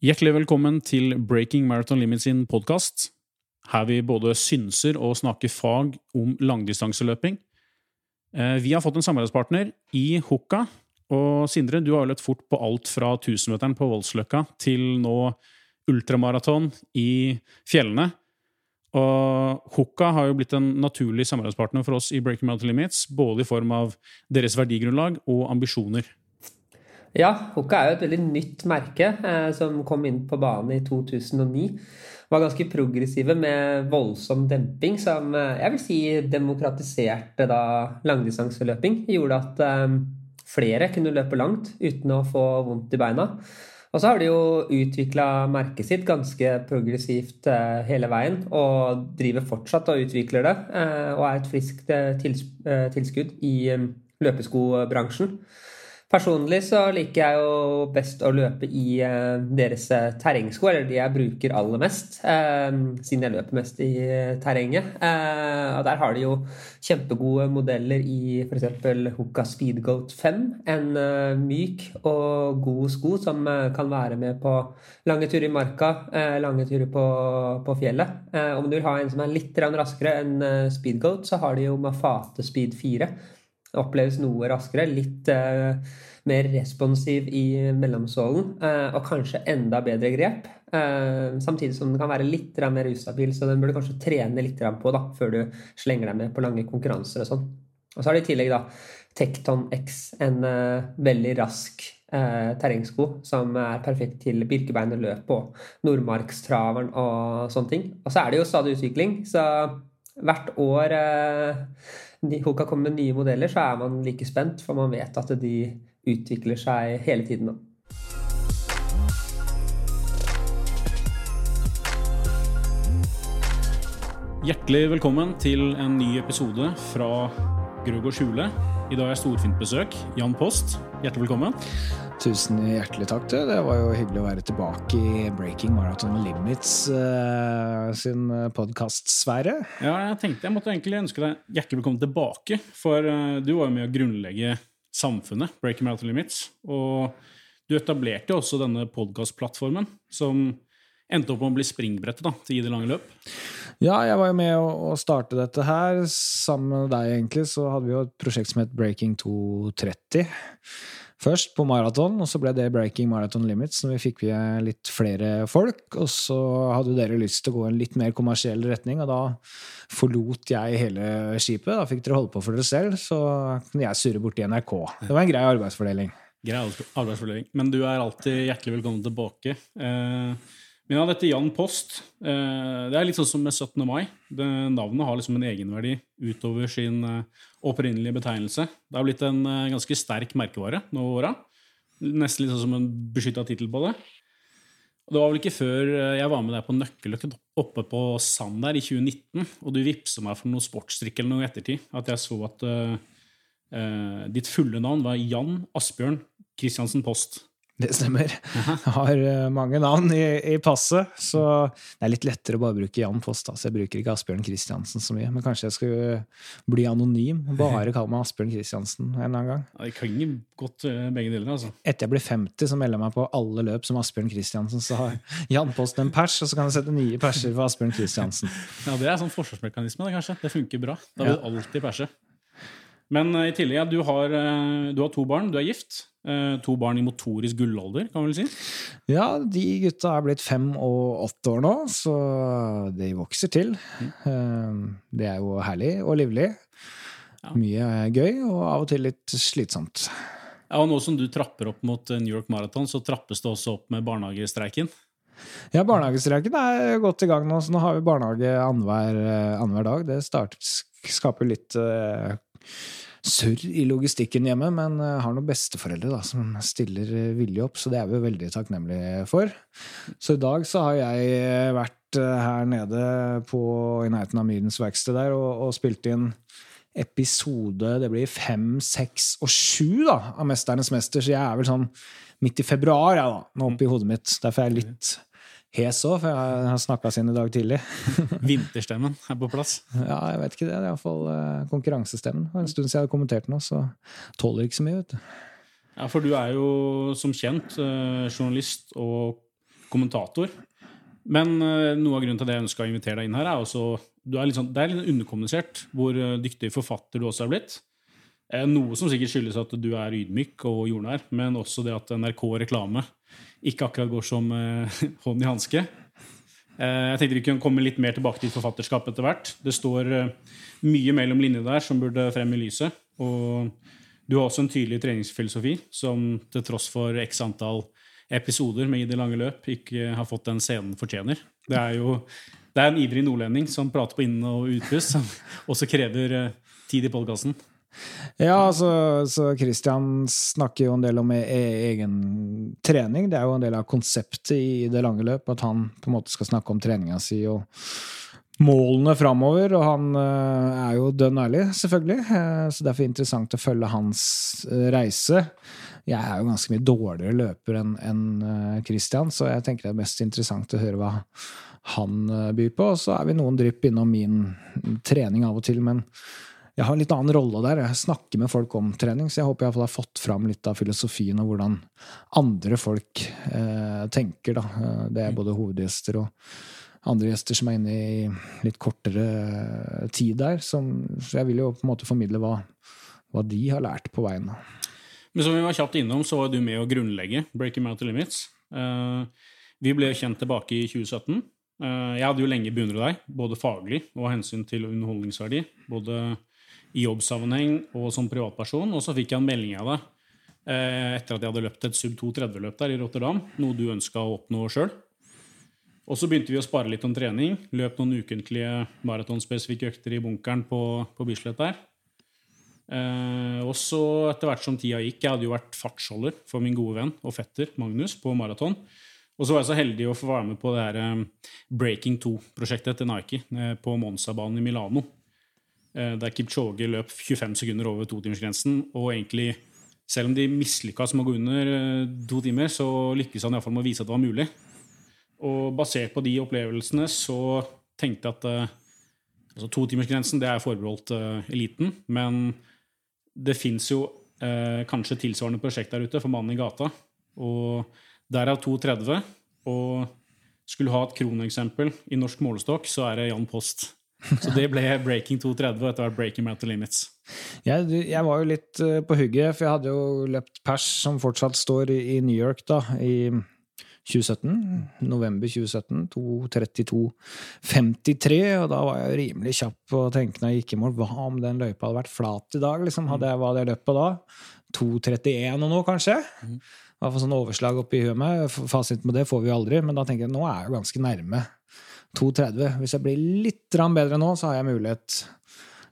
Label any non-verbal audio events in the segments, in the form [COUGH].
Hjertelig velkommen til Breaking Marathon Limits sin podkast, her vi både synser og snakker fag om langdistanseløping. Eh, Vi har fått en samarbeidspartner i Hukka. Og Sindre, du har løpt fort på alt fra 1000-meteren på Voldsløkka til nå ultramaraton i fjellene. Og Hukka har jo blitt en naturlig samarbeidspartner for oss i Breaking Marathon Limits, både i form av deres verdigrunnlag og ambisjoner. Ja, Hoka er jo et veldig nytt merke eh, som kom inn på banen i 2009. Var ganske progressive med voldsom demping, som eh, jeg vil si demokratiserte da langdistanseløping. Gjorde at eh, flere kunne løpe langt uten å få vondt i beina. Og så har de jo utvikla merket sitt ganske progressivt eh, hele veien, og driver fortsatt og utvikler det, eh, og er et friskt eh, eh, tilskudd i eh, løpeskobransjen. Personlig så liker jeg jo best å løpe i eh, deres eh, terrengsko, eller de jeg bruker aller mest, eh, siden jeg løper mest i terrenget. Og der har de jo kjempegode modeller i f.eks. Hoka Speedgoat 5. En myk og god sko som kan være med på lange turer i marka, lange turer på, på fjellet. Om du vil ha en som er litt raskere enn Speedgoat, så har de jo Mafate Speed 4 oppleves noe raskere, litt uh, mer responsiv i mellomsålen, Uh, og kanskje enda bedre grep. Uh, samtidig som den kan være litt mer ustabil, så den burde kanskje trene litt på da, før du slenger deg med på lange konkurranser og sånn. Og så har de i tillegg da Tekton X, en veldig rask terrengsko som er perfekt til birkebeinerløp og Nordmarkstraveren og sånne ting. Og så er det jo stadig utvikling, så hvert år Hoka kommer med nye modeller, så er man like spent, for man vet at de utvikler seg hele tiden. Da. Hjertelig velkommen til en ny episode fra Grøg og Skjule. I dag er storfint besøk. Jan Post, hjertelig velkommen. Tusen hjertelig takk. til. Det var jo hyggelig å være tilbake i Breaking Marathon Limits uh, sin podkastsfære. Ja, jeg tenkte jeg måtte egentlig ønske deg hjertelig velkommen tilbake. For uh, du var jo med å grunnlegge samfunnet, Breaking Marathon Limits. Og du etablerte jo også denne podkastplattformen, som endte opp med å bli springbrettet da, til i det lange løp. Ja, jeg var jo med å, å starte dette her. Sammen med deg, egentlig, så hadde vi jo et prosjekt som het Breaking 230. Først på maraton, og så ble det Breaking Marathon Limits når vi fikk litt flere folk. Og så hadde dere lyst til å gå en litt mer kommersiell retning, og da forlot jeg hele skipet. Da fikk dere holde på for dere selv, så kunne jeg surre borti NRK. Det var en grei arbeidsfordeling. Grei arbeidsfordeling. Men du er alltid hjertelig velkommen tilbake. Min men ja, dette Jan Post, eh, det er litt sånn som med 17. mai. Navnet har liksom en egenverdi utover sin eh, opprinnelige betegnelse. Det har blitt en eh, ganske sterk merkevare nå åra. Nesten litt sånn som en beskytta tittel på det. Det var vel ikke før jeg var med deg på Nøkkelløkket oppe på Sand der i 2019, og du vippsa meg for noe sportsdrikk eller noe i ettertid, at jeg så at uh, ditt fulle navn var Jan Asbjørn Christiansen Post. Det stemmer. Jeg har mange navn i, i, passet, så det er litt lettere å bare bruke Jan Post. Da. Så jeg bruker ikke Asbjørn Kristiansen så mye. Men kanskje jeg skulle bli anonym og bare kalle meg Asbjørn Kristiansen en eller annen gang. Ja, det kan ikke godt begge deler, altså. Etter jeg blir 50, så melder jeg meg på alle løp som Asbjørn Kristiansen. Så har Jan Post en pers, og så kan jeg sette nye perser for Asbjørn Kristiansen. Ja, det er sånn forsvarsmekanisme, det, kanskje. Det funker bra. Da vil du alltid perse. Men i tillegg, ja, du har, du har to barn, du er gift. To barn i motorisk gullalder, kan vi vel si? Ja, de gutta er blitt fem og åtte år nå, så de vokser til. Mm. Det er jo herlig og livlig. Ja. Mye gøy, og av og til litt slitsomt. Ja, og Nå som du trapper opp mot New York Marathon, så trappes det også opp med barnehagestreiken? Ja, barnehagestreiken er godt i gang nå, så nå har vi barnehage annenhver dag. Det starter, skaper litt uh, surr i logistikken hjemme, men har noen besteforeldre da, som stiller villig opp, så det er vi veldig takknemlige for. Så i dag så har jeg vært her nede på, i nærheten av Myrens verksted der og, og spilt inn episode det blir fem, seks og sju da, av Mesternes mester, så jeg er vel sånn midt i februar jeg da, nå oppi hodet mitt. Derfor er jeg litt hes òg, for jeg har snakka sin i dag tidlig. [LAUGHS] Vinterstemmen er på plass? Ja, jeg vet ikke det. Det er iallfall uh, konkurransestemmen. Det var en stund siden jeg hadde kommentert noe, så tåler ikke så mye. vet du. Ja, For du er jo som kjent uh, journalist og kommentator. Men uh, noe av grunnen til det jeg ønska å invitere deg inn her, er også er sånn, Det er litt underkommunisert hvor dyktig forfatter du også er blitt. Noe som sikkert skyldes at du er ydmyk og jordnær, men også det at NRK Reklame ikke akkurat går som [LAUGHS] hånd i hanske. jeg tenkte vi kunne komme litt mer tilbake til forfatterskap etter hvert. Det står mye mellom linjene der som burde frem i lyset. Og du har også en tydelig treningsfilosofi som til tross for x antall episoder med I det lange løp ikke har fått den scenen fortjener. Det er jo det er en ivrig nordlending som prater på inn- og utpust, som også krever eh, tid i podkasten. Ja, altså, så Christian snakker jo en del om e-, e egen trening. Det er jo en del av konseptet i det lange løp, at han på en måte skal snakke om treninga si og målene framover. Og han uh, er jo dønn ærlig, selvfølgelig, uh, så derfor er det interessant å følge hans uh, reise. Jeg er jo ganske mye dårligere løper enn en, Christian, så jeg tenker det er mest interessant å høre hva han byr på. Og så er vi noen drypp innom min trening av og til, men jeg har en litt annen rolle der. Jeg snakker med folk om trening, så jeg håper jeg har fått fram litt av filosofien og hvordan andre folk tenker. Da. Det er både hovedgjester og andre gjester som er inne i litt kortere tid der. Som, så jeg vil jo på en måte formidle hva, hva de har lært på veien. Men som vi var kjapt innom, så var du med å grunnlegge Breaking Mountain Limits. Uh, vi ble kjent tilbake i 2017. Uh, eh, jeg hadde jo lenge beundret deg, både faglig og hensyn til underholdningsverdi. Både i jobbsammenheng og som privatperson. Og så fikk jeg en melding av deg uh, etter at jeg hadde løpt et sub 230-løp der i Rotterdam, noe du ønska å oppnå sjøl. Og så begynte vi å spare litt om trening. Løp noen ukentlige maratonspesifikke økter i bunkeren på, på Bislett der. Eh, og så etter hvert som tida gikk Jeg hadde jo vært fartsholder for min gode venn og fetter Magnus på maraton. Og så var jeg så heldig å få være med på det her eh, Breaking 2-prosjektet til Nike eh, på Monza-banen i Milano. Eh, der Kipchoge løp 25 sekunder over totimersgrensen. Og egentlig, selv om de mislykkes med å gå under eh, to timer, så lykkes han iallfall med å vise at det var mulig. Og basert på de opplevelsene så tenkte jeg at uh, altså Totimersgrensen er forbeholdt eliten, men det fins jo eh, kanskje tilsvarende prosjekt der ute for mannen i gata. Og derav 2,30. Og skulle ha et kroneksempel i norsk målestokk, så er det Jan Post. [LAUGHS] Så det ble Breaking 2,30 og etter hvert Breaking Mountain Limits. Jeg, jeg, var jo litt på hugget, for jeg hadde jo løpt pers som fortsatt står i, New York, da. i 2017. November 2017. 2.32,53. Og da var jeg rimelig kjapp og tenkte når jeg gikk i mål, hva om den løypa hadde vært flat i dag? Liksom, hadde jeg, hva hadde jeg løpt på da? 2.31 og noe, kanskje? Mm. Hvert fall sånn overslag oppi huet meg. Fasiten på det får vi jo aldri, men da tenker jeg nå er jeg jo ganske nærme 2.30. Hvis jeg blir litt bedre nå, så har jeg mulighet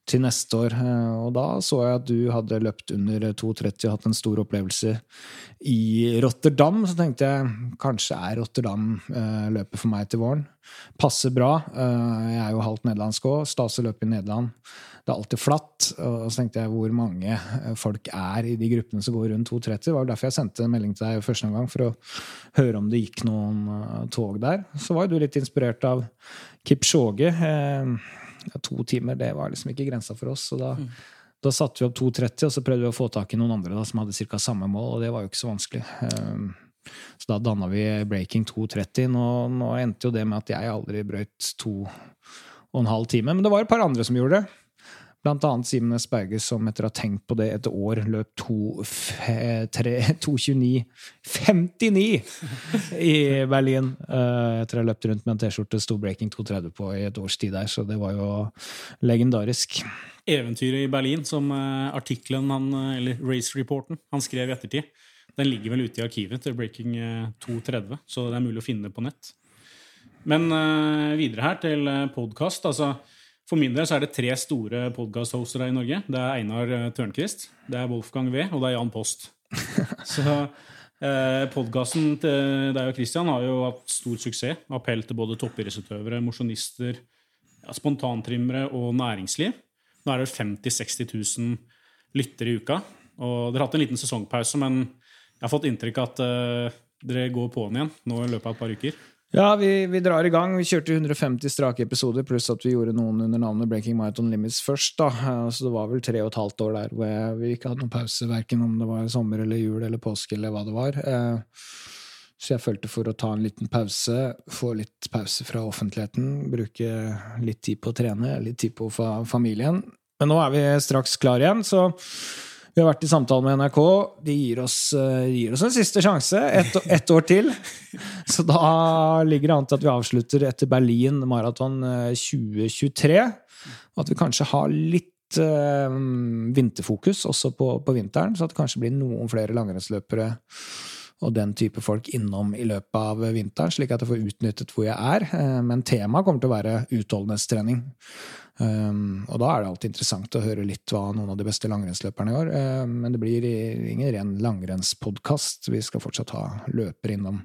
til neste år. Eh, og da så jeg at du hadde løpt under 2,30 og hatt en stor opplevelse i Rotterdam. Så tenkte jeg kanskje er Rotterdam eh, løpet for meg til våren. Passer bra. Eh, jeg er jo halvt nederlandsk òg. Stas å løpe i Nederland. Det er alltid flatt. Og så tenkte jeg hvor mange folk er i de gruppene som går rundt 2,30. Det var jo derfor jeg sendte en melding til deg første gang, for å høre om det gikk noen tog der. Så var jo du litt inspirert av Kipchoge to timer det var liksom ikke grensa for oss. Så da, mm. da satte vi opp 2,30, og så prøvde vi å få tak i noen andre da, som hadde ca. samme mål, og det var jo ikke så vanskelig. Um, så da danna vi Breaking 2,30. Nå, nå endte jo det med at jeg aldri brøyt to og en halv time. Men det var et par andre som gjorde det. Blant annet Simen S. Berge, som etter å ha tenkt på det et år, løp 2.29,59 [LAUGHS] i Berlin. Etter å ha løpt rundt med en T-skjorte sto Breaking 2.30 på i et års tid der, så det var jo legendarisk. Eventyret i Berlin, som uh, artikkelen han, eh, eller race-reporten han skrev i ettertid, den ligger vel ute i arkivet til Breaking 2.30, så det er mulig å finne det på nett. Men videre her til podkast. Altså, for min del så er det tre store podkast-hostere i Norge. Det er Einar eh, Tørnquist, det er Wolfgang V, og det er Jan Post. [LAUGHS] Så eh, podkasten til deg og Christian har jo hatt stor suksess. Appell til både toppidrettsutøvere, mosjonister, ja, spontantrimmere og næringsliv. Nå er det 50 000-60 000 lyttere i uka. Og dere har hatt en liten sesongpause, men jeg har fått inntrykk av at eh, dere går på'n igjen nå i løpet av et par uker. Ja, vi, vi, drar i gang. Vi kjørte 150 strake episoder, pluss at vi gjorde noen under navnet Breaking Marathon Limits først. da. Så det var vel tre og et halvt år der hvor vi ikke hadde noen pause, verken om det var sommer eller jul eller påske eller hva det var. Eh, Så jeg følte for å ta en liten pause, få litt pause fra offentligheten, bruke litt tid på å trene, litt tid på fa familien. Men nå er vi straks klar igjen, så vi har vært i samtale med NRK. De gir oss, uh, gir oss en siste sjanse. Ett et år til. [LAUGHS] Så da ligger det an til at vi avslutter etter Berlin maraton 2023. Og at vi kanskje har litt uh, vinterfokus også på, på, vinteren, så at det kanskje blir noen flere langrennsløpere og den type folk innom i løpet av vinteren, slik at jeg får utnyttet hvor jeg er. Men temaet kommer til å være utholdenhetstrening. Um, og da er det alltid interessant å høre litt hva noen av de beste langrennsløperne gjør. Um, men det blir ingen ren langrennspodkast. Vi skal fortsatt ha løper innom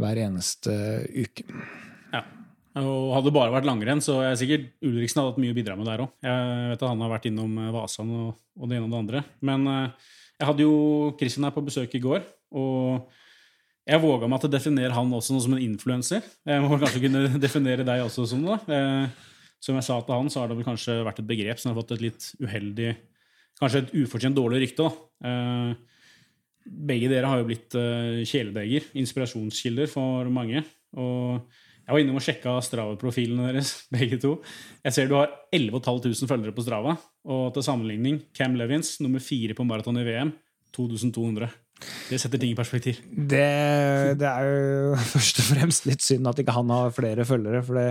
hver eneste uke. Ja. Og hadde det bare vært langrenn, så er jeg sikkert Ulriksen hadde hatt mye å bidra med der òg. Jeg vet at han har vært innom eh, Vasan og, og, det ene og det andre. Men uh, jeg hadde jo Kristin her på besøk i går, og jeg våga meg til å definere han også som en influenser. Jeg må kanskje kunne [LAUGHS] definere deg også som det. Som jeg sa til han, så har det vel kanskje vært et begrep som har fått et litt uheldig Kanskje et ufortjent dårlig rykte. da. Eh, begge dere har jo blitt eh, kjæledegger, inspirasjonskilder for mange. Og jeg var innom og sjekka Strava-profilene deres, [LAUGHS] begge to. Jeg ser du har 11 500 følgere på Strava. Og til sammenligning Cam Levins, nummer fire på maraton i VM, 2200. Det setter ting i perspektiv. Det, det, er jo [LAUGHS] først og fremst litt synd at ikke han har flere følgere. for det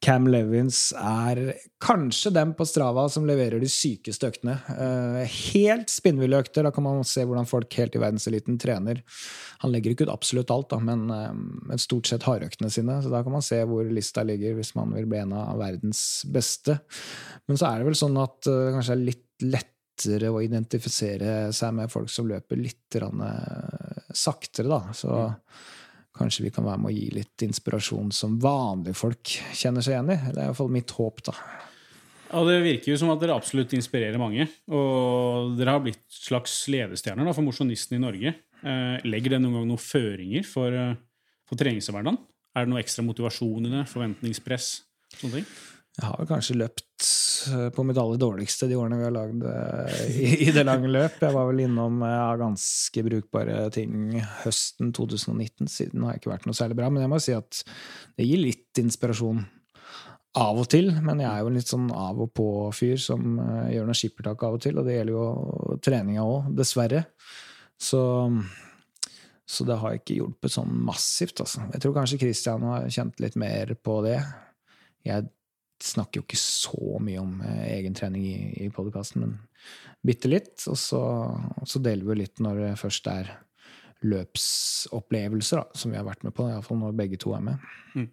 Cam Levins er kanskje den på Strava som leverer de sykeste øktene. Uh, helt spinnville økter. Da kan man se hvordan folk helt i verdenseliten trener. Han legger ikke ut absolutt alt, da, men, uh, stort sett hardøktene sine. Så da kan man se hvor lista ligger hvis man vil bli en av verdens beste. Men så er det vel sånn at uh, det kanskje er litt lettere å identifisere seg med folk som løper litt saktere, da. Så mm. Kanskje vi kan være med å gi litt inspirasjon som vanlige folk kjenner seg igjen i. Det er iallfall mitt håp, da. Ja, Det virker jo som at dere absolutt inspirerer mange. Og dere har blitt slags ledestjerner da, for mosjonistene i Norge. Eh, legger det noen gang noen føringer for, eh, for treningshverdagen? Er det noe ekstra motivasjon i det? Forventningspress? Sånne ting? Jeg har kanskje løpt eh, på mitt aller dårligste de årene vi har lagd eh, i, det lange løp. Jeg var vel innom eh, ja, ganske brukbare ting høsten 2019. Siden har jeg ikke vært noe særlig bra. Men jeg må si at det gir litt inspirasjon av og til. Men jeg er jo en litt sånn av og på-fyr som gjør noe skippertak av og til. Og det gjelder jo treninga òg, dessverre. Så så det har ikke hjulpet sånn massivt. Altså. Jeg tror kanskje Christian har kjent litt mer på det. Jeg snakker jo ikke så mye om eh, egen trening i, i podkasten, men bitte litt. Og så, så, deler vi litt når det først er løpsopplevelser, da, som vi har vært med på. Iallfall når begge to er med. Mm.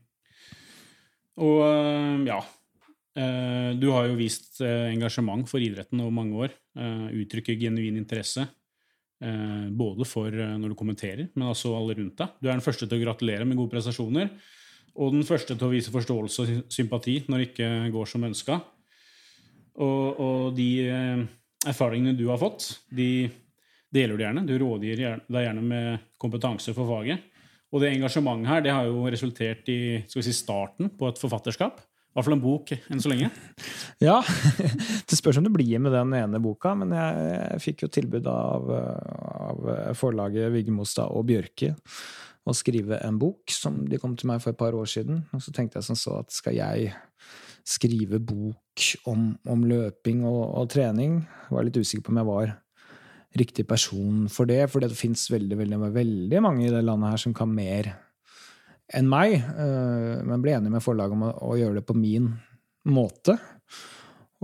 Og eh, ja eh, Du har jo vist engasjement for idretten over mange år. Uttrykker genuin interesse. Både for når du kommenterer, men også alle rundt deg. Du er den første til å gratulere med gode prestasjoner. Og den første til å vise forståelse og sympati når det ikke går som ønska. Og, og, de eh, erfaringene du har fått, de deler du gjerne. Du rådgir deg gjerne med kompetanse for faget. Og det engasjementet her det har jo resultert i si, starten på et forfatterskap. I hvert fall en bok enn så lenge. [LAUGHS] Ja. [LAUGHS] Det spørs om det blir med den ene boka, men jeg, jeg fikk jo tilbud av, av forlaget Vigmostad og Bjørke å skrive en bok, som de kom til meg for et par år siden. Og så tenkte jeg som så at skal jeg skrive bok om, om løping og, og, trening? Jeg var litt usikker på om jeg var riktig person for det, for det fins veldig, veldig, veldig mange i det landet her som kan mer enn meg. Eh, men ble enig med forlaget om å, å gjøre det på min måte.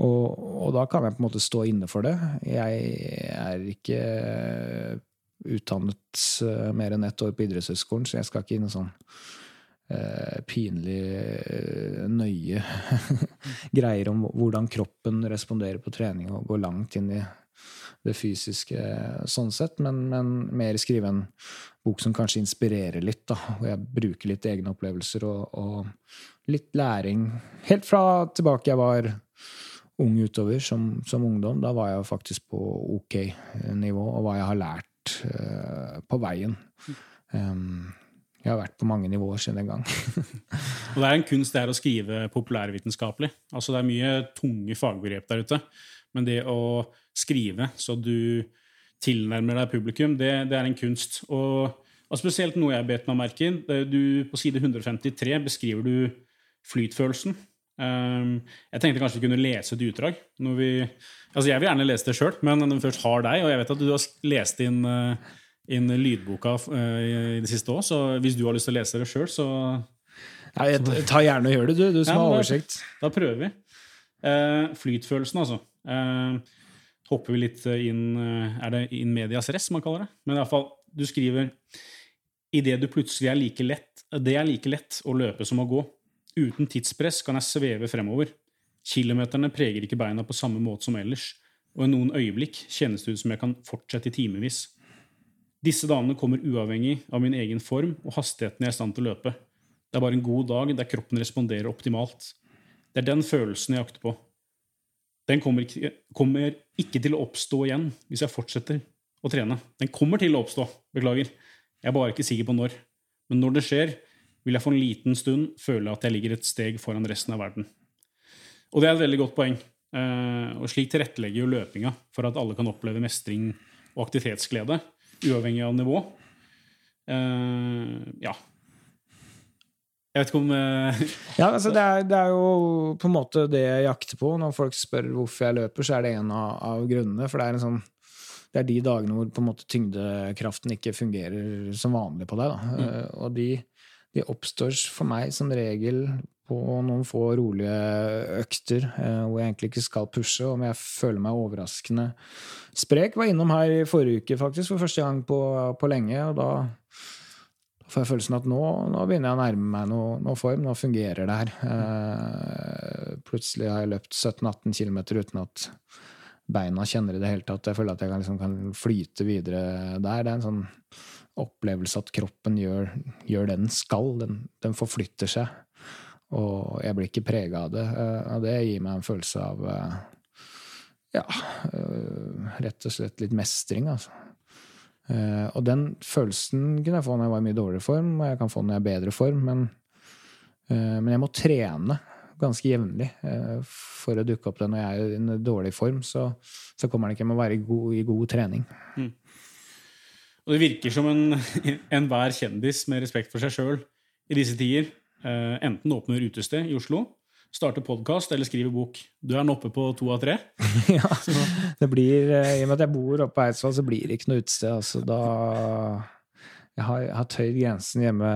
Og, og, da kan jeg på en måte stå inne for det. Jeg er ikke utdannet uh, mer enn ett år på idrettshøyskolen, så jeg skal ikke i sånn uh, pinlig uh, nøye [LAUGHS] greier om hvordan kroppen responderer på trening, og går langt inn i det fysiske sånn sett, men, men, mer skrive en bok som kanskje inspirerer litt, da, hvor jeg bruker litt egne opplevelser og, og litt læring. Helt fra tilbake jeg var ung utover som, som, ungdom. Da var jeg faktisk på ok nivå, og hva jeg har lært uh, på veien. Um, jeg har vært på mange nivåer siden den gang. og det er en kunst det er å skrive populærvitenskapelig. Altså Det er mye tunge fagbegrep der ute. Men det å skrive så du tilnærmer deg publikum, det, det er en kunst. Og Og spesielt noe jeg bet meg merke i. på side 153 beskriver du flytfølelsen. Um, jeg tenkte kanskje vi kunne lese et utdrag. Vi, altså jeg vil gjerne lese det sjøl, men når vi først har deg, og jeg vet at du har lest inn, uh, inn lydboka uh, i det siste òg, så hvis du har lyst til å lese det sjøl, så Ja, jeg- ta gjerne og gjør det, du. Du som Ja, har oversikt. da-. Da prøver vi. Uh, flytfølelsen, altså. Uh, hopper vi litt inn eh, Er det in medias res man kaller det? Men iallfall, du skriver Idet du plutselig er like lett Det er like lett å løpe som å gå. Uten tidspress kan jeg sveve fremover. Kilometerne preger ikke beina på samme måte som ellers, og i noen øyeblikk kjennes det ut som jeg kan fortsette i timevis. Disse dagene kommer uavhengig av min egen form og hastigheten jeg er i stand til å løpe. Det er bare en god dag der kroppen responderer optimalt. Det er den følelsen jeg jakter på. Den kommer ikke, kommer ikke til å oppstå igjen hvis jeg fortsetter å trene. Den kommer til å oppstå, beklager. Jeg er bare ikke sikker på når. Men når det skjer, vil jeg for en liten stund føle at jeg ligger et steg foran resten av verden. Og det er et veldig godt poeng. Eh, og slik tilrettelegger jo løpinga for at alle kan oppleve mestring og aktivitetsglede, uavhengig av nivå. Eh, ja. Jeg vet ikke om eh, [LAUGHS] Ja, altså det, er, det er jo på en måte det jeg jakter på. Når folk spør hvorfor jeg løper, så er det en av, av grunnene. For det er, en sånn, det er de dagene hvor på en måte tyngdekraften ikke fungerer som vanlig på deg. Da. Mm. Og de, de oppstår for meg som regel på noen få rolige økter eh, hvor jeg egentlig ikke skal pushe, om jeg føler meg overraskende sprek. Var innom her i forrige uke, faktisk, for første gang på, på lenge. og da får jeg følelsen at nå, nå begynner jeg å nærme meg noe, noe form. Nå fungerer det her. Eh, plutselig har jeg løpt 17-18 km uten at beina kjenner i det hele tatt. Jeg føler at jeg liksom, kan flyte videre der. Det er en sånn opplevelse at kroppen gjør, gjør det den skal. Den, den forflytter seg. Og jeg blir ikke prega av det. Eh, og det gir meg en følelse av eh, ja, eh, rett og slett litt mestring, altså. Eh, og den følelsen kunne jeg få når jeg var i mye dårligere form, og jeg kan få når jeg er i bedre form, men, eh, men jeg må trene ganske jevnlig eh, for å dukke opp det når jeg er i en dårlig form. Så, så kommer den ikke med å være i god, i god trening. Og det virker som en [LAUGHS] enhver kjendis med respekt for seg sjøl i disse tider eh, enten åpner utested i Oslo, starter podkast eller skriver bok. Du er nå oppe på to av tre. [LAUGHS] ja, det blir, eh, I og med at jeg bor oppe på Eidsvoll, så blir det ikke noe utested. Altså, da Jeg har, jeg har tøyd grensen hjemme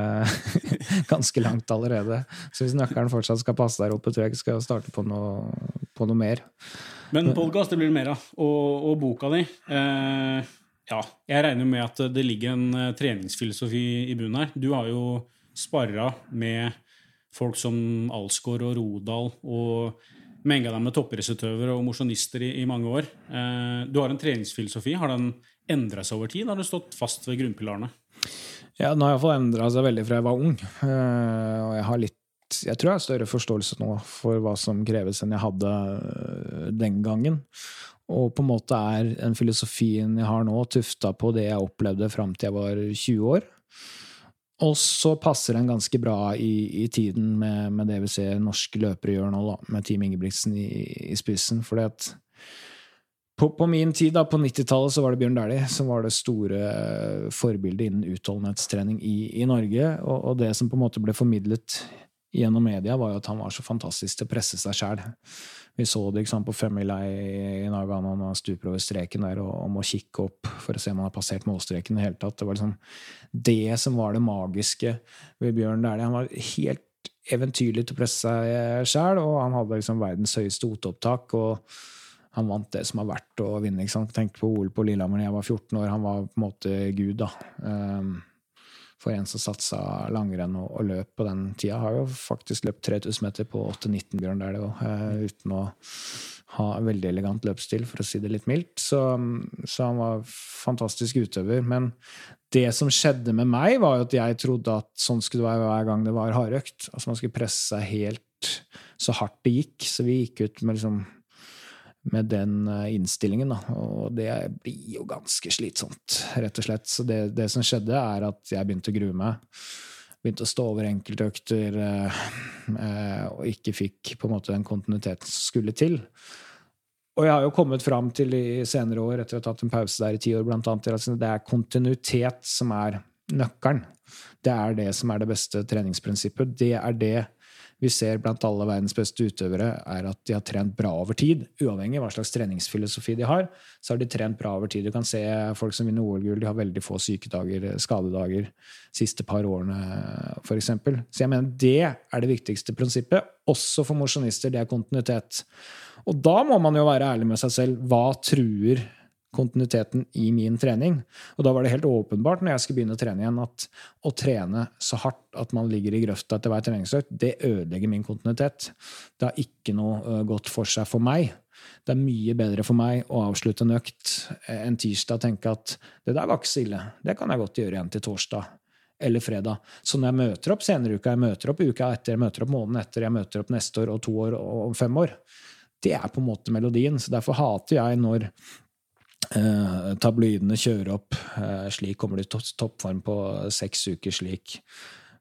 [LAUGHS] ganske langt allerede. Så hvis nøkkelen fortsatt skal passe der oppe, tror jeg ikke skal starte på noe, på noe mer. Men podkast blir det mer av. Og, og boka di eh, Ja, jeg regner med at det ligger en eh, treningsfilosofi i bunnen her. Du har jo sparra med folk som Alsgaard og Rodal og menga dem med toppidrettsutøvere og mosjonister i, i mange år. Eh, du har en treningsfilosofi. Har den endra seg over tid? Har du stått fast ved grunnpilarene? Ja, den har iallfall endra seg veldig fra jeg var ung. Eh, og jeg har litt Jeg tror jeg har større forståelse nå for hva som kreves, enn jeg hadde eh, den gangen. Og på en måte er den filosofien jeg har nå, tufta på det jeg opplevde fram til jeg var 20 år. Og så passer den ganske bra i, i tiden med, med, det vi ser norske løpere gjør nå, da, med Team Ingebrigtsen i, i spissen. Fordi at på, på, min tid, da, på 90-tallet, så var det Bjørn Dæhlie som var det store forbildet innen utholdenhetstrening i, i Norge. Og, og, det som på en måte ble formidlet gjennom media, var jo at han var så fantastisk til å presse seg sjæl. Vi så det sant, på femmila i, i Nagano han stuper over streken der og, og, må kikke opp for å se om han har passert målstreken. Det. Det var liksom det som var det magiske ved Bjørn Dæhlie. Han var helt eventyrlig til å presse seg sjæl, og han hadde liksom verdens høyeste oteopptak. og han vant det som har vært å vinne. Tenk på OL på Lillehammer da jeg var 14 år. Han var på en måte gud, da. Um, for en som satsa langrenn og, og, løp på den tida. Har jo faktisk løpt 3000 meter på 8-19, Bjørn Dæhlie òg, uh, uten å ha veldig elegant løpsstil, for å si det litt mildt. Så, så, han var fantastisk utøver. Men det som skjedde med meg, var jo at jeg trodde at sånn skulle det være hver gang det var hardøkt. Altså man skulle presse seg helt så hardt det gikk. Så vi gikk ut med liksom med den innstillingen. Da. Og det blir jo ganske slitsomt, rett og slett. Så det, det, som skjedde, er at jeg begynte å grue meg. Begynte å stå over enkeltøkter eh, og ikke fikk på en måte den kontinuiteten som skulle til. Og jeg har jo kommet fram til i senere år, etter å ha tatt en pause der i ti år, blant annet, at det er kontinuitet som er nøkkelen. Det er det som er det beste treningsprinsippet. Det er det vi ser blant alle verdens beste utøvere, er at de har trent bra over tid. Uavhengig av hva slags treningsfilosofi de har, så har de trent bra over tid. Du kan se folk som vinner OL-gull, de har veldig få sykedager, skadedager, siste par årene, f.eks. Så jeg mener det er det viktigste prinsippet. Også for mosjonister, det er kontinuitet. Og da må man jo være ærlig med seg selv. Hva truer kontinuiteten i min trening. Og da var det helt åpenbart når jeg skulle begynne å trene igjen, at å trene så hardt at man ligger i grøfta etter hver treningsøkt, det ødelegger min kontinuitet. Det har ikke noe godt for seg for meg. Det er mye bedre for meg å avslutte en økt en tirsdag og tenke at det der var ikke så ille. Det kan jeg godt gjøre igjen til torsdag eller fredag. Så når jeg møter opp senere uka, jeg møter opp uka etter, jeg møter opp måneden etter, jeg møter opp neste år og to år og fem år, det er på en måte melodien. Så derfor hater jeg når Eh, tabloidene kjører opp. Eh, slik kommer du i toppform på seks uker. Slik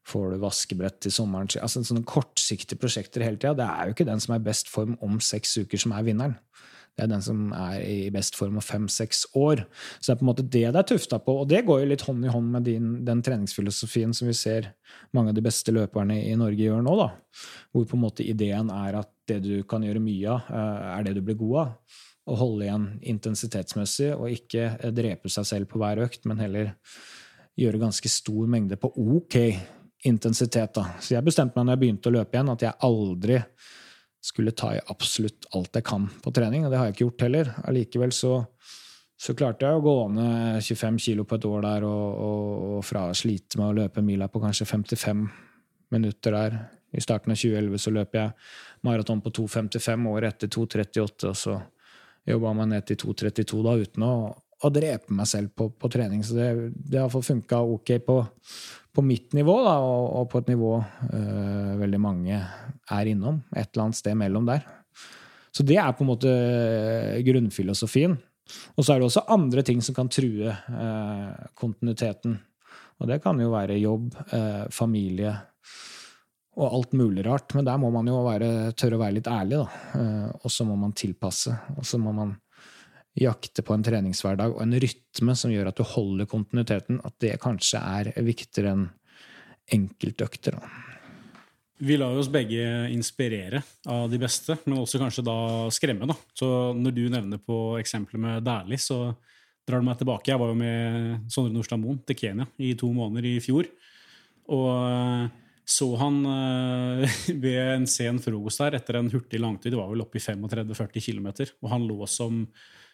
får du vaskebrett til sommeren. Altså Sånne kortsiktige prosjekter hele tida. Det er jo ikke den som er i best form om seks uker, som er vinneren. Det er den som er i best form om fem-seks år. Så det er på en måte det det er tufta på. Og det går jo litt hånd i hånd med din, den treningsfilosofien som vi ser mange av de beste løperne i Norge gjør nå. da. Hvor på en måte ideen er at det du kan gjøre mye av, eh, er det du blir god av å holde igjen intensitetsmessig og ikke drepe seg selv på hver økt, men heller gjøre ganske stor mengde på ok intensitet. Da. Så jeg bestemte meg når jeg begynte å løpe igjen, at jeg aldri skulle ta i absolutt alt jeg kan på trening, og det har jeg ikke gjort heller. Allikevel så, så klarte jeg å gå ned 25 kilo på et år der, og, og, og fra å slite med å løpe mila på kanskje 55 minutter der. I starten av 2011 så løp jeg maraton på 2,55, året etter 2,38, og så jobba meg ned til 2,32 da, uten å, å, drepe meg selv på, på trening. Så det, det har funka ok på, på, mitt nivå, da, og, og på et nivå øh, veldig mange er innom. Et eller annet sted mellom der. Så det er på en måte grunnfilosofien. Og så er det også andre ting som kan true øh, kontinuiteten. Og det kan jo være jobb, øh, familie, og alt mulig rart. Men der må man jo være, tørre å være litt ærlig, da. Eh, og så må man tilpasse. Og så må man jakte på en treningshverdag og en rytme som gjør at du holder kontinuiteten. At det kanskje er viktigere enn enkeltøkter. Da. Vi lar oss begge inspirere av de beste, men også kanskje da skremme. da. Så når du nevner på eksempelet med Dæhlie, så drar du meg tilbake. Jeg var jo med Sondre Nordstad Moen til Kenya i to måneder i fjor. Og så han uh, [LAUGHS] ved en sen frokost der etter en hurtig langtid, det var vel oppe i 35-40 km, og han lå som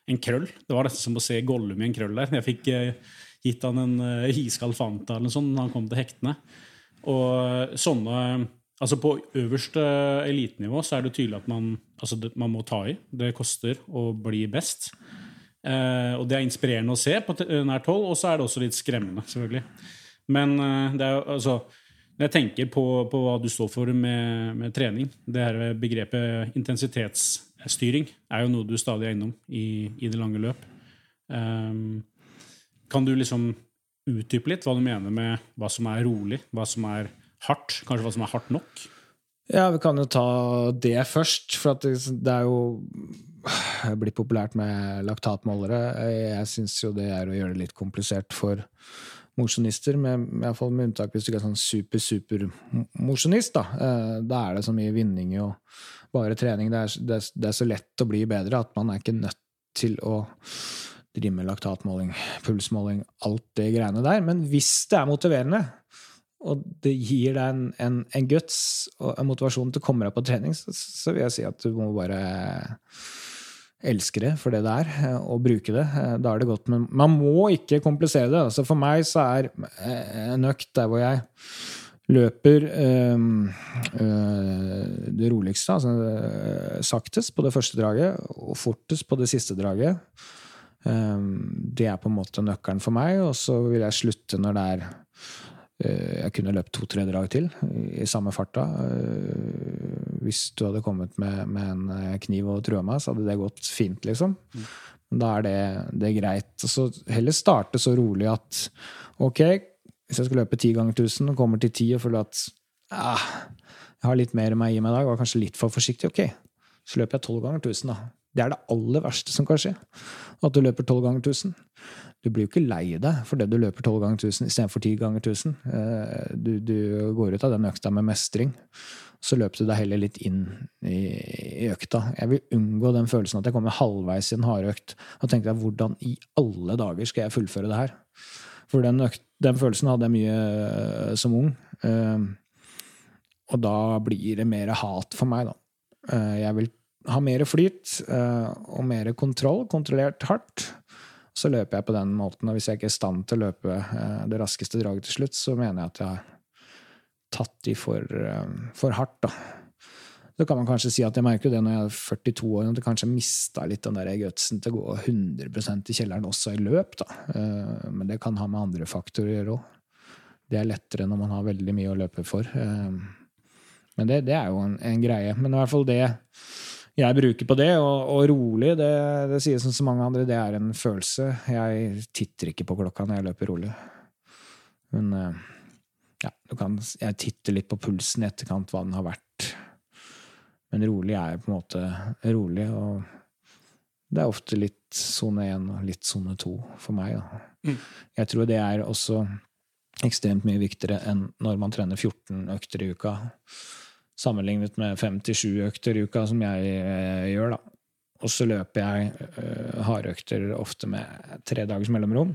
en krøll. Det var nesten som å se Gollum i en krøll der. Jeg fikk uh, gitt han en uh, iskald Fanta eller noe sånt da han kom til hektene. Og sånne Altså På øverste elitenivå så er det tydelig at man, altså det, man må ta i. Det koster å bli best. Eh, og det er inspirerende å se på nært hold, og så er det også litt skremmende, selvfølgelig. Men det er jo altså når jeg tenker på, på, hva du står for med, med, trening, det her begrepet intensitetsstyring er jo noe du stadig er innom i, i det lange løp. Um, kan du liksom utdype litt hva du mener med hva som er rolig, hva som er hardt? Kanskje hva som er hardt nok? Ja, vi kan jo ta det først. For det, er jo blitt populært med laktatmålere. Jeg syns jo det er å gjøre det litt komplisert for mosjonister, med, med, med unntak hvis du ikke er sånn super-super-mosjonist. Da. Eh, da er det så mye vinning og bare trening. Det er, det, det er, så lett å bli bedre at man er ikke nødt til å drive med laktatmåling, pulsmåling, alt det greiene der. Men hvis det er motiverende, og det gir deg en, en, en guts og en motivasjon til å komme deg på trening, så, så vil jeg si at du må bare elsker det for det det er, eh, og bruke det. Eh, da er det godt. Men man må ikke komplisere det. Altså for meg så er eh, en økt der hvor jeg løper øh, øh, det roligste, altså øh, saktest på det første draget, og fortest på det siste draget. det er på en måte nøkkelen for meg, og så vil jeg slutte når det er jeg kunne løpt to-tre drag til i samme farta hvis du hadde kommet med, med en eh, kniv og trua meg, så hadde det gått fint, liksom. Men Da er det, det er greit. Så heller starte så rolig at ok, hvis jeg skal løpe ti ganger 1000 og kommer til ti og føler at ah, jeg har litt mer meg i meg i dag, var kanskje litt for forsiktig, ok, så løper jeg tolv ganger 1000, da. Det er det aller verste som kan skje. At du løper tolv ganger 1000. du blir jo ikke lei deg fordi du løper 12 ganger 1000 istedenfor 10 ganger 1000. Eh, du, du, går ut av den økta med mestring. Så løper du deg heller litt inn i, i, økta. Jeg vil unngå den følelsen at jeg kommer halvveis i en hardøkt og tenker hvordan i alle dager skal jeg fullføre det her? For den, økt, den følelsen hadde jeg mye uh, som ung. Uh, og da blir det mer hat for meg, da. Jeg vil ha mer flyt og mer kontroll. Kontrollert hardt så løper jeg på den måten. Og hvis jeg ikke er i stand til å løpe eh, det raskeste draget til slutt, så mener jeg at jeg har tatt de for, eh, for hardt, da. Så kan man kanskje si at jeg merker det når jeg er 42 år, at jeg kanskje mista litt den der gutsen til å gå 100% i kjelleren også i løp. da. Eh, men det kan ha med andre faktorer å gjøre òg. Det er lettere når man har veldig mye å løpe for. Men det, det er jo en, en, greie. Men i hvert fall det jeg bruker på det. Og, og rolig, det, det sies som så mange andre, det er en følelse. Jeg titter ikke på klokka når jeg løper rolig. Men eh, ja, kan, jeg titter litt på pulsen i etterkant, hva den har vært. Men rolig er på en måte rolig, og det er ofte litt sone én og litt sone to for meg. Mm. Jeg tror det er også ekstremt mye viktigere enn når man trener 14 økter i uka sammenlignet med 57 økter i uka, som jeg eh, gjør. da. Og så løper jeg uh, hardøkter ofte med tre dagers mellomrom.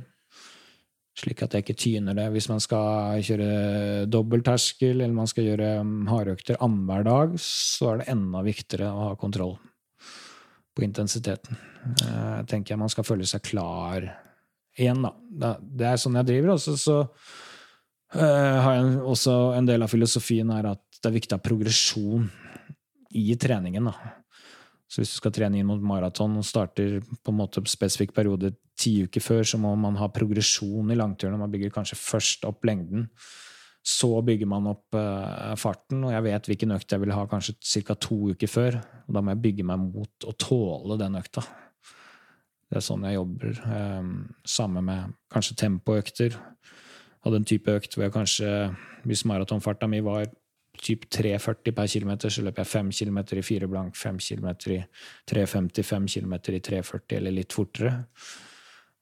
Slik at jeg ikke tyner det. Hvis man skal kjøre dobbeltterskel eller man skal gjøre um, hardøkter annenhver dag, så er det enda viktigere å ha kontroll på intensiteten. Uh, tenker jeg man skal føle seg klar igjen, da. Det er sånn jeg driver. Også så uh, har jeg også en del av filosofien er at det er viktig å ha progresjon i treningen. Da. Så hvis du skal trene inn mot maraton og starter på en måte spesifikk periode ti uker før, så må man ha progresjon i langturen. Man bygger kanskje først opp lengden. Så bygger man opp uh, farten, og jeg vet hvilken økt jeg vil ha kanskje ca. to uker før. og Da må jeg bygge meg mot å tåle den økta. Det er sånn jeg jobber. Um, samme med kanskje tempoøkter. Hadde en type økt hvor jeg kanskje, hvis maratonfarta mi var typ 3,40 per km, så løper jeg 5 km i 4 blank, 5 km i 3,50, 5 km i 3,40 eller litt fortere.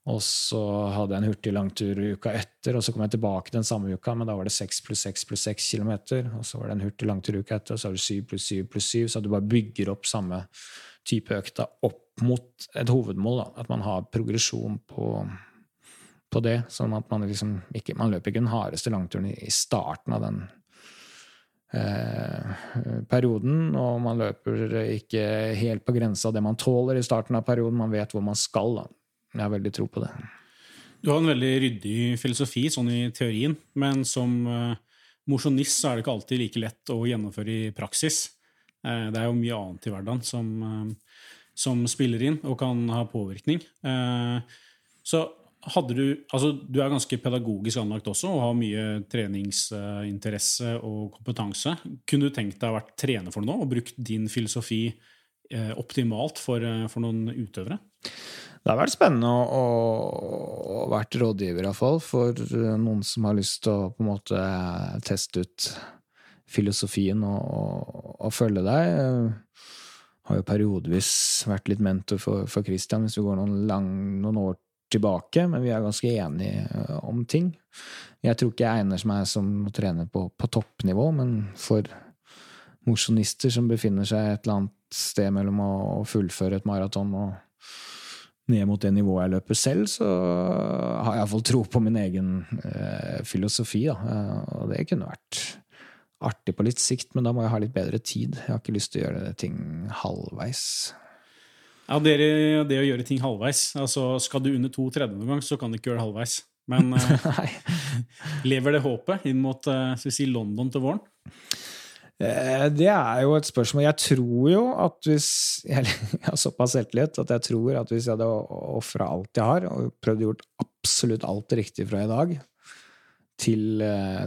Og så hadde jeg en hurtig langtur uka etter, og så kom jeg tilbake den samme uka, men da var det 6 pluss 6 pluss 6 km. Og så var det en hurtig langtur uka etter, og så var det 7 pluss 7 pluss 7. Så du bare bygger opp samme type økta opp mot et hovedmål. Da. At man har progresjon på, på det. Sånn at man liksom ikke Man løper ikke den hardeste langturen i starten av den perioden, og man løper ikke helt på grensa av det man tåler i starten av perioden. Man vet hvor man skal. Da. Jeg har veldig tro på det. Du har en veldig ryddig filosofi sånn i teorien, men som uh, mosjonist så er det ikke alltid like lett å gjennomføre i praksis. Uh, det er jo mye annet i hverdagen som, som spiller inn og kan ha påvirkning. Så hadde du Altså, du er ganske pedagogisk anlagt også og har mye treningsinteresse og kompetanse. Kunne du tenkt deg å vært trener for noe og brukt din filosofi eh, optimalt for, eh, for, noen utøvere? Det har vært spennende å, å, å vært rådgiver, iallfall, for noen som har lyst til å på en måte teste ut filosofien og, og, og følge deg. Jeg har jo periodevis vært litt mentor for, for Christian, hvis vi går noen, lang, noen år tilbake, men vi er ganske enige eh, om ting. Jeg tror ikke jeg egner meg som å trene på, på toppnivå, men for mosjonister som befinner seg et eller annet sted mellom å, fullføre et maraton og ned mot det nivået jeg løper selv, så har jeg iallfall tro på min egen eh, filosofi. Da. Eh, og det kunne vært artig på litt sikt, men da må jeg ha litt bedre tid. Jeg har ikke lyst til å gjøre ting halvveis. Ja, det, det, å gjøre ting halvveis. Altså, skal du under to tredje noen gang, så kan du ikke gjøre det halvveis. Men [LAUGHS] uh, lever det håpet inn mot uh, si London til våren? Eh, det er jo et spørsmål. Jeg tror jo at hvis [LAUGHS] Jeg har såpass selvtillit at jeg tror at hvis jeg hadde ofra alt jeg har, og prøvd å gjort absolutt alt riktig fra i dag, til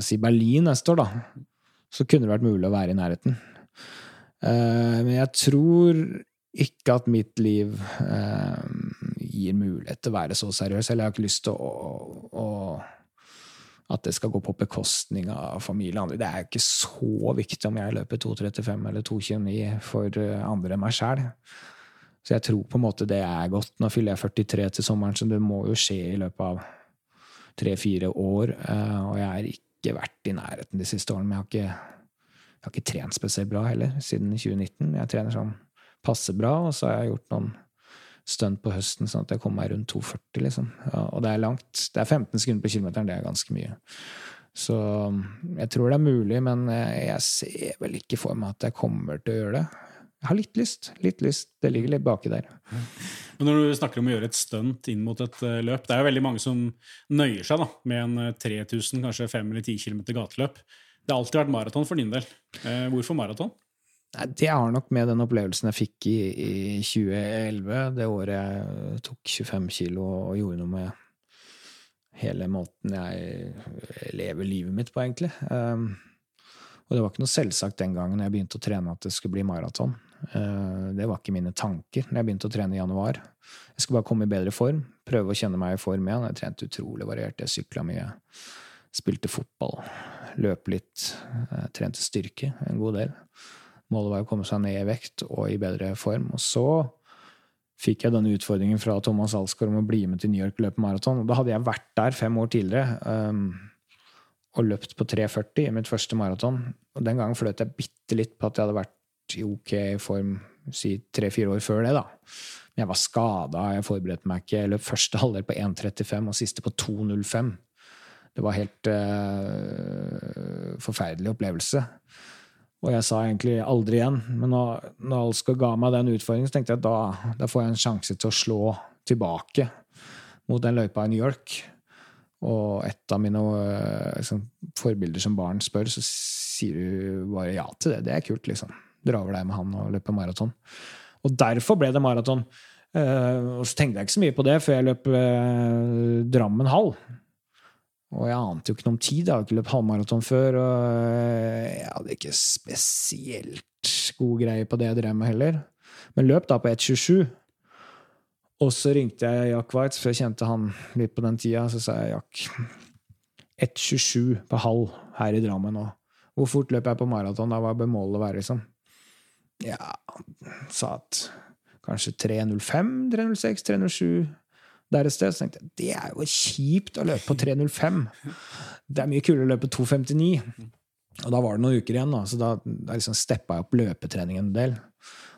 si Berlin neste år, da, så kunne det vært mulig å være i nærheten. Men jeg tror ikke at mitt liv eh, gir mulighet til å være så seriøs. Eller jeg har ikke lyst til å, å, At det skal gå på bekostning av familie og andre. Det er ikke så viktig om jeg løper 2,35 eller 2,29 for andre enn meg sjæl. Så jeg tror på en måte det er godt. Nå fyller jeg 43 til sommeren, så det må jo skje i løpet av tre-fire år. Eh, og jeg har ikke vært i nærheten de siste årene. Men jeg har ikke, jeg har ikke trent spesielt bra heller siden 2019. Jeg trener sånn passe bra, og så har jeg gjort noen stunt på høsten, sånn at jeg kommer meg rundt 2,40, liksom. Ja, og det er langt. Det er 15 sekunder på kilometeren, det er ganske mye. Så jeg tror det er mulig, men jeg ser vel ikke for meg at jeg kommer til å gjøre det. Jeg har litt lyst. Litt lyst. Det ligger litt baki der. Men når du snakker om å gjøre et stunt inn mot et eh, løp, det er jo veldig mange som nøyer seg da, med en 3000, kanskje 5 eller 10 km gateløp. Det har alltid vært maraton for din del. Eh, hvorfor maraton? Det har nok med den opplevelsen jeg fikk i, i 2011, det året jeg tok 25 kilo og gjorde noe med hele måten jeg lever livet mitt på, egentlig. Um, og det var ikke noe selvsagt den gangen jeg begynte å trene at det skulle bli maraton. Uh, det var ikke mine tanker når jeg begynte å trene i januar. Jeg skulle bare komme i bedre form, prøve å kjenne meg i form igjen. Jeg trente utrolig variert, jeg sykla mye, spilte fotball, løp litt, jeg trente styrke en god del. Målet var å komme seg ned i vekt og i bedre form. Og så fikk jeg denne utfordringen fra Thomas Alsgaard om å bli med til New York løpe maraton. Da hadde jeg vært der fem år tidligere um, og løpt på 3,40 i mitt første maraton. Og den gangen fløt jeg bitte litt på at jeg hadde vært i ok form si tre-fire år før det. da. Men jeg var skada, jeg forberedte meg ikke. Jeg løp første halvdel på 1,35 og siste på 2,05. Det var helt uh, forferdelig opplevelse. Og jeg sa egentlig aldri igjen. Men når, når ga meg den utfordringen, så tenkte jeg at da, da, får jeg en sjanse til å slå tilbake mot den løypa i New York. Og et av mine liksom, forbilder som barn spør, så sier du bare ja til det. Det er kult, liksom. Dra over deg med han og løpe maraton. Og derfor ble det maraton. Uh, og så tenkte jeg ikke så mye på det før jeg løp uh, Drammen halv. Og jeg ante jo ikke noe om tid, jeg hadde ikke løpt halvmaraton før. Og jeg hadde ikke spesielt god greie på det jeg drev med heller. Men løp da på 1,27. Og så ringte jeg Jack Weitz, for jeg kjente han litt på den tida. Så sa jeg Jack 1,27 på halv her i Drammen. nå. hvor fort løp jeg på maraton? Da var bør målet være, liksom? Ja, han sa at kanskje 3.05, 3.06, 3.07 der et sted. Så tenkte jeg det er jo kjipt å løpe på 3.05. Det er mye kulere å løpe 2.59. Og da var det noen uker igjen, da, så da, da liksom steppa jeg opp løpetreningen en del.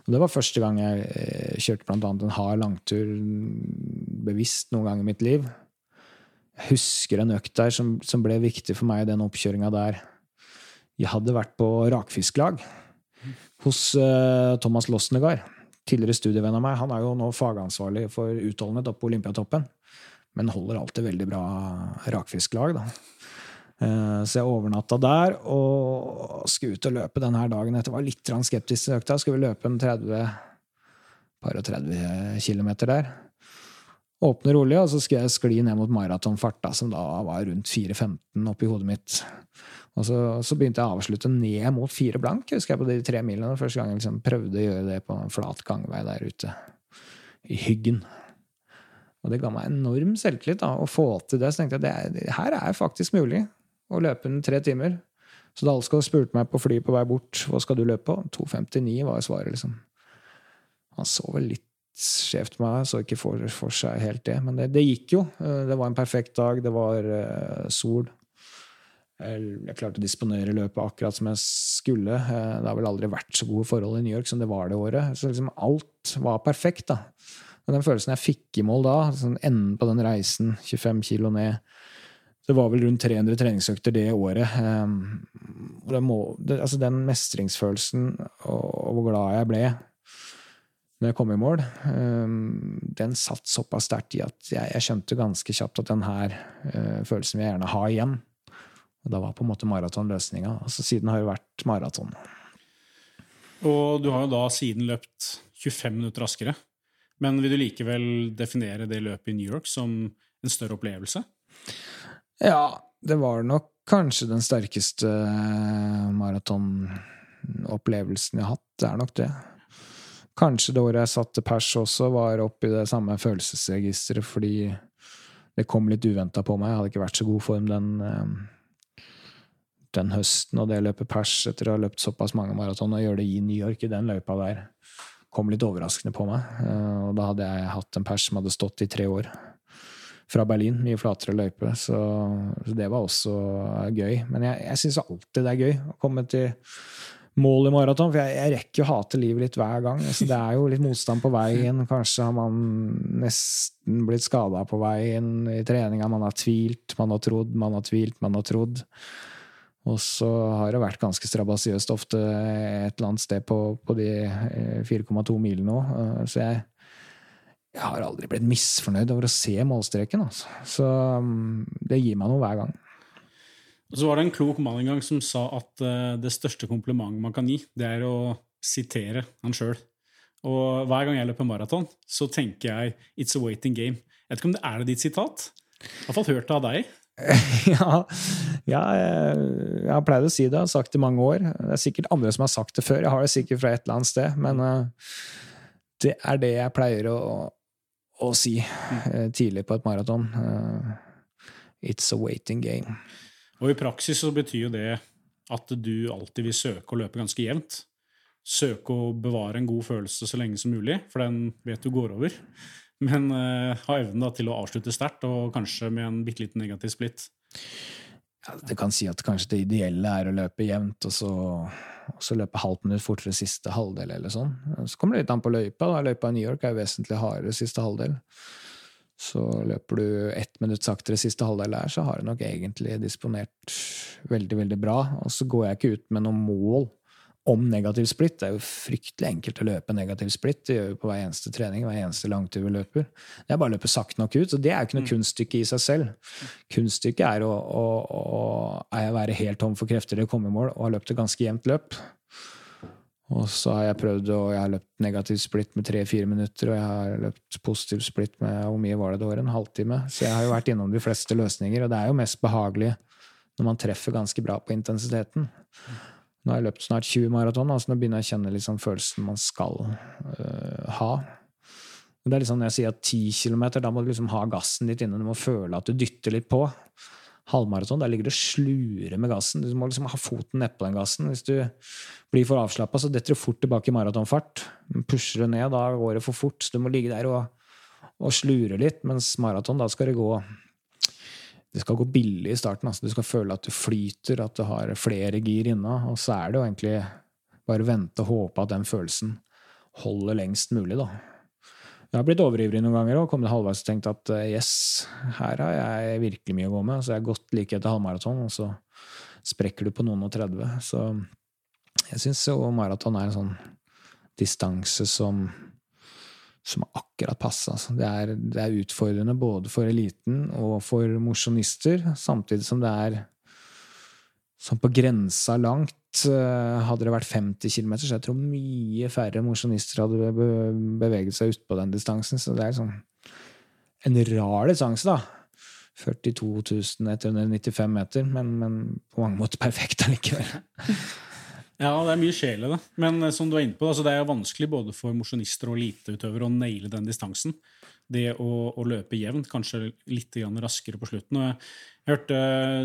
Og det var første gang jeg eh, kjørte annet en hard langtur bevisst noen gang i mitt liv. Jeg husker en økt der som, som ble viktig for meg i den oppkjøringa der. Jeg hadde vært på rakfisklag hos eh, Thomas Losnegard tidligere studievenn av meg, han er jo nå fagansvarlig for utholdenhet oppe på Olympiatoppen. Men holder alltid veldig bra rakfisklag, da. Eh, så jeg overnatta der og skulle ut og løpe denne dagen etter. Var litt skeptisk til økta. Skulle vi løpe en 30 par og 30 km der. Åpner rolig, og så skulle jeg skli ned mot maratonfarta, som da var rundt 4.15 oppi hodet mitt. Og så, så, begynte jeg å avslutte ned mot fire blank husker jeg på de tre milene. Første gang jeg liksom prøvde å gjøre det på en flat gangvei der ute i Hyggen. Og det ga meg enorm selvtillit da, å få til det. Så tenkte jeg at her er faktisk mulig å løpe under tre timer. Så Dalsgaard spurte meg på flyet på vei bort hva skal du løpe på. 2,59 var svaret, liksom. Han så vel litt skjevt meg, så ikke for, for seg helt det. Men det, det, gikk jo. Det var en perfekt dag, det var uh, sol. Jeg klarte å disponere løpet akkurat som jeg skulle. Eh, det har vel aldri vært så gode forhold i New York som det var det året. Så liksom alt var perfekt. da. Og den følelsen jeg fikk i mål da, sånn enden på den reisen, 25 kilo ned Det var vel rundt 300 treningsøkter det året. Ehm, det må, det, altså den mestringsfølelsen og, og hvor glad jeg ble når jeg kom i mål, ehm, den satt såpass sterkt i at jeg, jeg, skjønte ganske kjapt at den her uh, følelsen vil jeg gjerne ha igjen. Og da var på en måte maraton løsninga. Altså, siden har jo vært maraton. Og du har jo da siden løpt 25 minutter raskere. Men vil du likevel definere det løpet i New York som en større opplevelse? Ja, det var nok kanskje den sterkeste eh, maratonopplevelsen jeg har hatt. Det er nok det. Kanskje det året jeg satte pers også, var oppi det samme følelsesregisteret fordi det kom litt uventa på meg. Jeg hadde ikke vært så god form den eh, den høsten og det løpet pers etter å ha løpt såpass mange maraton, og gjøre det i New York, i den løypa der, kom litt overraskende på meg. Eh, og da hadde jeg hatt en pers som hadde stått i tre år. Fra Berlin. Mye flatere løype. Så, så det var også gøy. Men jeg, jeg syns alltid det er gøy å komme til mål i maraton. For jeg, jeg rekker jo å hate livet litt hver gang. Altså, det er jo litt motstand på veien. Kanskje har man nesten blitt skada på veien i treninga. Man har tvilt, man har trodd, man har tvilt, man har trodd. Og så har det vært ganske strabasiøst ofte et eller annet sted på, på de 4,2 eh, milene òg. Eh, så jeg, jeg, har aldri blitt misfornøyd over å se målstreken. Altså. Så mm, det gir meg noe hver gang. Og så var det en klok mann en gang som sa at uh, det største komplimentet man kan gi, det er å sitere han sjøl. Og hver gang jeg løper maraton, så tenker jeg 'it's a waiting game'. Jeg vet ikke om det er ditt sitat? Jeg har fall hørt det av deg. [LAUGHS] ja, ja, jeg har pleid å si det. Jeg har sagt det i mange år. Det er sikkert andre som har sagt det før. Jeg har det sikkert fra et eller annet sted. Men uh, det er det jeg pleier å, å si uh, tidlig på et maraton. It's a waiting game. Og i praksis så betyr jo det at du alltid vil søke å løpe ganske jevnt. Søke å bevare en god følelse så lenge som mulig, for den vet du går over men uh, ha evnen til å avslutte sterkt, og kanskje med en bitte liten negativ splitt. Ja, det kan si at kanskje det ideelle er å løpe jevnt, og så, og så løpe halvt minutt fortere siste halvdel, eller sånn. Så kommer det litt an på løypa. Da. Løypa i New York er vesentlig hardere siste halvdel. Så løper du ett minutt saktere siste halvdel der, så har du nok egentlig disponert veldig, veldig bra. Og så går jeg ikke ut med noe mål om negativ splitt. Det er jo fryktelig enkelt å løpe negativ splitt. Det gjør vi på hver eneste trening, hver eneste langtur vi løper. Det er bare å løpe sakte nok ut, og det er jo ikke noe mm. kunststykke i seg selv. Kunststykket er å, å, å, å være helt tom for krefter til å komme i mål og ha løpt et ganske jevnt løp. Og så har jeg prøvd, og jeg har løpt negativ splitt med tre-fire minutter, og jeg har løpt positiv splitt med hvor mye var det det var, en halvtime. Så jeg har jo vært innom de fleste løsninger, og det er jo mest behagelig når man treffer ganske bra på intensiteten. Nå har jeg løpt snart 20 maraton, altså nå begynner jeg å kjenne liksom følelsen man skal uh, ha. Det er liksom når jeg sier at 10 km, da må du liksom ha gassen litt inne. Du må føle at du dytter litt på. Halvmaraton, der ligger det slure med gassen. Du må liksom ha foten nedpå den gassen. Hvis du blir for avslappa, så detter du fort tilbake i maratonfart. Pusher du ned, da går det for fort. Så du må ligge der og, og slure litt. Mens maraton, da skal det gå det skal gå billig i starten. Altså. Du skal føle at du flyter, at du har flere gir inna. Og så er det jo egentlig bare vente og håpe at den følelsen holder lengst mulig, da. Jeg har blitt overivrig noen ganger og kommet halvveis og tenkt at eh, yes, her har jeg virkelig mye å gå med. Så jeg har gått like etter halvmaraton, og så sprekker du på noen og 30. Så jeg syns jo maraton er en sånn distanse som som akkurat passer. Altså. Det, er, det, er, utfordrende både for eliten og for mosjonister, samtidig som det er som på grensa langt. Eh, hadde det vært 50 km, så jeg tror mye færre mosjonister hadde beveget seg utpå den distansen. Så det er sånn en rar distanse, da. 42 195 meter, men, men på mange måter perfekt allikevel. [LAUGHS] Ja, det er mye sjel i det. Men eh, som du er inne på, altså, det er vanskelig både for mosjonister og eliteutøvere å naile den distansen. Det å, å, løpe jevnt, kanskje litt raskere på slutten. Og jeg hørte,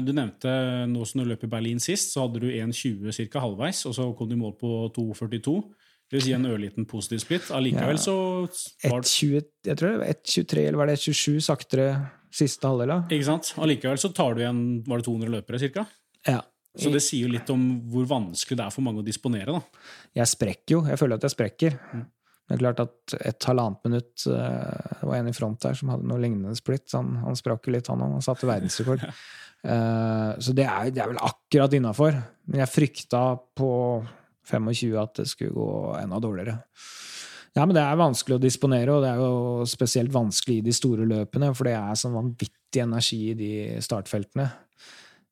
Du nevnte nå som du løp i Berlin sist, så hadde du 1,20 ca. halvveis, og så kom du i mål på 2,42. Det vil si en ørliten positiv splitt. Allikevel så var det 1,20, Jeg tror det var 1,23 eller var det 1,27 saktere siste halvdel. Ikke sant? Allikevel så tar du igjen var det 200 løpere ca.? Ja. Så det sier jo litt om hvor vanskelig det er for mange å disponere. da. Jeg sprekker jo. Jeg føler at jeg sprekker. Mm. Det er klart at et halvannet minutt eh, Det var en i front der som hadde noe lignende splitt. Han, han sprakk jo litt, han òg. Han satte verdensrekord. uh, [LAUGHS] så det er, det er vel akkurat innafor. Men jeg frykta på 25 at det skulle gå enda dårligere. Ja, men Det er vanskelig å disponere, og det er jo spesielt vanskelig i de store løpene, for det er sånn vanvittig energi i de startfeltene.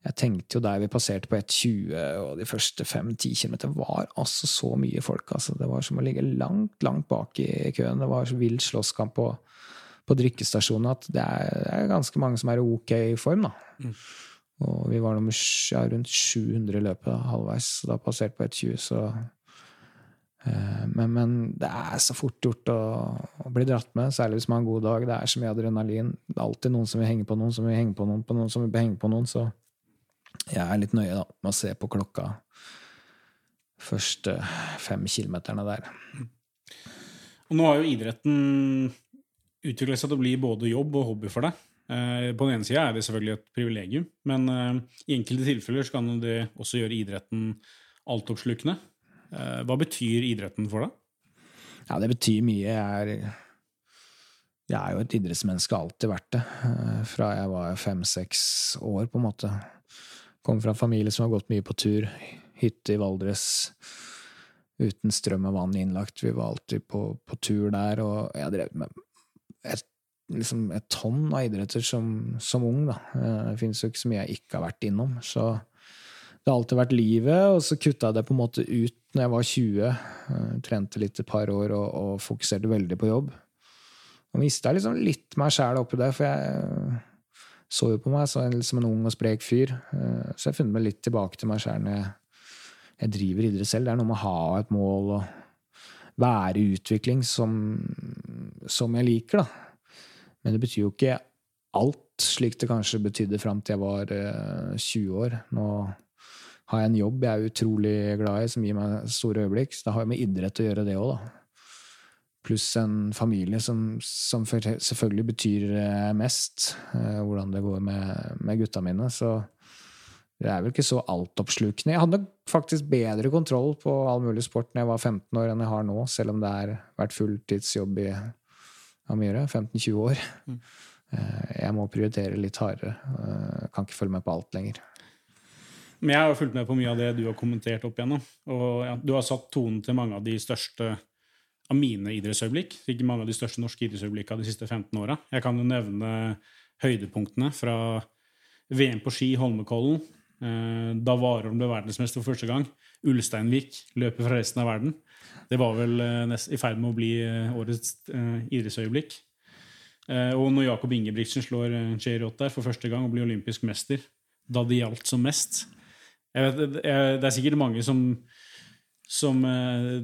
Jeg tenkte jo der vi passerte på 1,20 og de første 5-10 km, var altså så mye folk. Altså. Det var som å ligge langt, langt bak i køen. Det var så vill slåsskamp på, på drikkestasjonen at det er, det er, ganske mange som er i ok form. da. Mm. Og vi var nummer, ja, rundt 700 i løpet halvveis da passerte på 1,20, så eh, men, men, det er så fort gjort å, å, bli dratt med, særlig hvis man har en god dag. Det er så mye adrenalin. Det er alltid noen som vil henge på noen, som vil henge på noen, på noen som vil henge på noen. Så jeg er litt nøye da, med å se på klokka første fem kilometerne der. Og nå har jo idretten utviklet seg til å bli både jobb og hobby for deg. Eh, på den ene sida er det selvfølgelig et privilegium, men eh, i enkelte tilfeller så kan det også gjøre idretten altoppslukende. Eh, hva betyr idretten for deg? Ja, det betyr mye. Jeg er, jeg er jo et idrettsmenneske, alltid vært det. Fra jeg var fem-seks år, på en måte. Kom fra en familie som har gått mye på tur. Hytte i Valdres. Uten strøm og vann innlagt. Vi var alltid på, på tur der, og jeg drev med et liksom et tonn av idretter som, som ung. Da. Eh, det finnes jo ikke så mye jeg ikke har vært innom. Så det har alltid vært livet, og så kutta jeg det på en måte ut når jeg var 20. Eh, trente litt et par år og, og fokuserte veldig på jobb. Og mista liksom litt meg sjæl oppi det, for jeg så jo på meg som en, liksom en ung og sprek fyr. Eh, så jeg har funnet meg litt tilbake til meg sjæl når jeg, driver idrett selv. Det er noe med å ha et mål og være i utvikling som, som jeg liker, da. Men det betyr jo ikke alt slik det kanskje betydde fram til jeg var 20 eh, år. Nå har jeg en jobb jeg er utrolig glad i, som gir meg store øyeblikk. Så det har jo med idrett å gjøre, det òg, da. Pluss en familie som, som, selvfølgelig betyr eh, mest. Eh, hvordan det går med, med gutta mine. Så det er vel ikke så altoppslukende. Jeg hadde faktisk bedre kontroll på all mulig sport når jeg var 15 år enn jeg har nå, selv om det har vært fulltidsjobb i Amira, 15-20 år. Mm. Eh, jeg må prioritere litt hardere. Jeg kan ikke følge med på alt lenger. Men jeg har fulgt med på mye av det du har kommentert opp igjennom. Og ja, du har satt tonen til mange av de største av mine idrettsøyeblikk. Ikke mange av de største norske idrettsøyeblikkene de siste 15 åra. Jeg kan jo nevne høydepunktene fra VM på ski Holmenkollen. Eh, da Warholm ble verdensmester for første gang. Ulsteinvik løper fra resten av verden. Det var vel nest, i ferd med å bli uh, årets idrettsøyeblikk. og når Jakob Ingebrigtsen slår Cheeriot der for første gang og blir olympisk mester, da det gjaldt som mest vet, det, det er sikkert mange som, som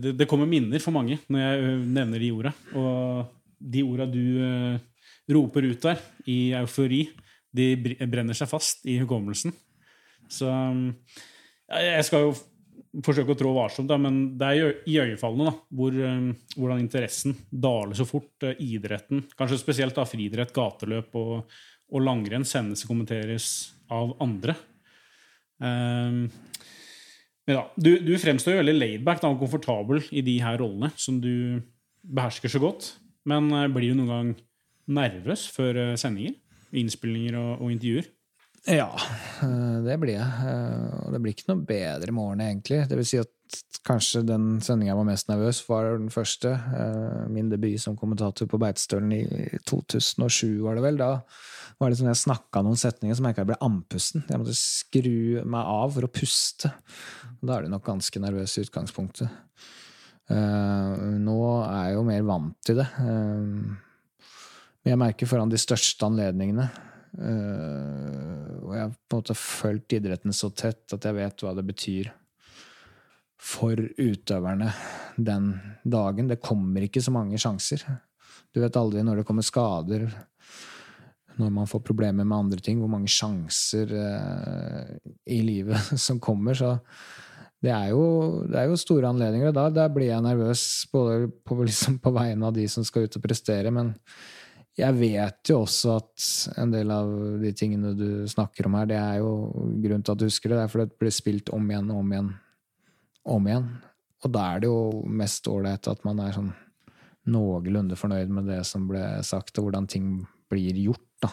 det, det, kommer minner for mange når jeg nevner de orda. Og de orda du roper ut der, i eufori, de brenner seg fast i hukommelsen. Så jeg skal jo forsøke å trå varsomt, men det er iøynefallende hvor, hvordan interessen daler så fort. Idretten, kanskje spesielt da friidrett, gateløp og, og langrenn, sendes og kommenteres av andre. Um, men ja, du, du fremstår jo veldig laidback og komfortabel i de her rollene som du behersker så godt. Men uh, blir du noen gang nervøs før uh, sendinger, innspillinger og, og intervjuer? Ja, eh, det blir jeg. Eh, og det blir ikke noe bedre med årene, egentlig. Det vil si at kanskje den sendinga jeg var mest nervøs var den første. Eh, min debut som kommentator på Beitostølen i 2007, var det vel. Da var det sånn jeg snakka noen setninger så merka jeg ble andpusten. Jeg måtte skru meg av for å puste. Da er du nok ganske nervøs i utgangspunktet. Nå er jeg jo mer vant til det. Men jeg merker foran de største anledningene og jeg har på en måte fulgt idretten så tett at jeg vet hva det betyr for utøverne den dagen. Det kommer ikke så mange sjanser. Du vet aldri når det kommer skader, når man får problemer med andre ting, hvor mange sjanser eh, i livet [LAUGHS] som kommer. Så det er jo, det er jo store anledninger. Da, da blir jeg nervøs både på, liksom på vegne av de som skal ut og prestere, men jeg vet jo også at en del av de tingene du snakker om her, det er jo grunnen til at du husker det. Det er fordi det blir spilt om igjen og om igjen. Om igjen. Og da er det jo mest ålreit at man er sånn noenlunde fornøyd med det som ble sagt, og hvordan ting blir gjort, da.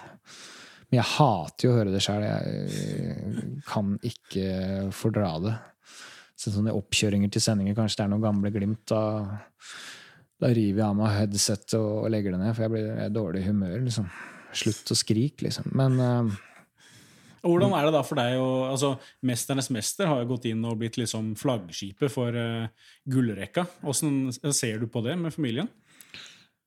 Men jeg hater jo å høre det sjøl. Jeg kan ikke fordra det. Så sånne oppkjøringer til sendinger, kanskje det er noen gamle glimt. da da river jeg av meg headsetet og legger det ned, for jeg blir i dårlig humør. liksom. Slutt å skrike, liksom. Men uh, hvordan er det da for deg å altså, 'Mesternes mester' har jo gått inn og blitt liksom flaggskipet for uh, gullrekka. Hvordan ser du på det med familien?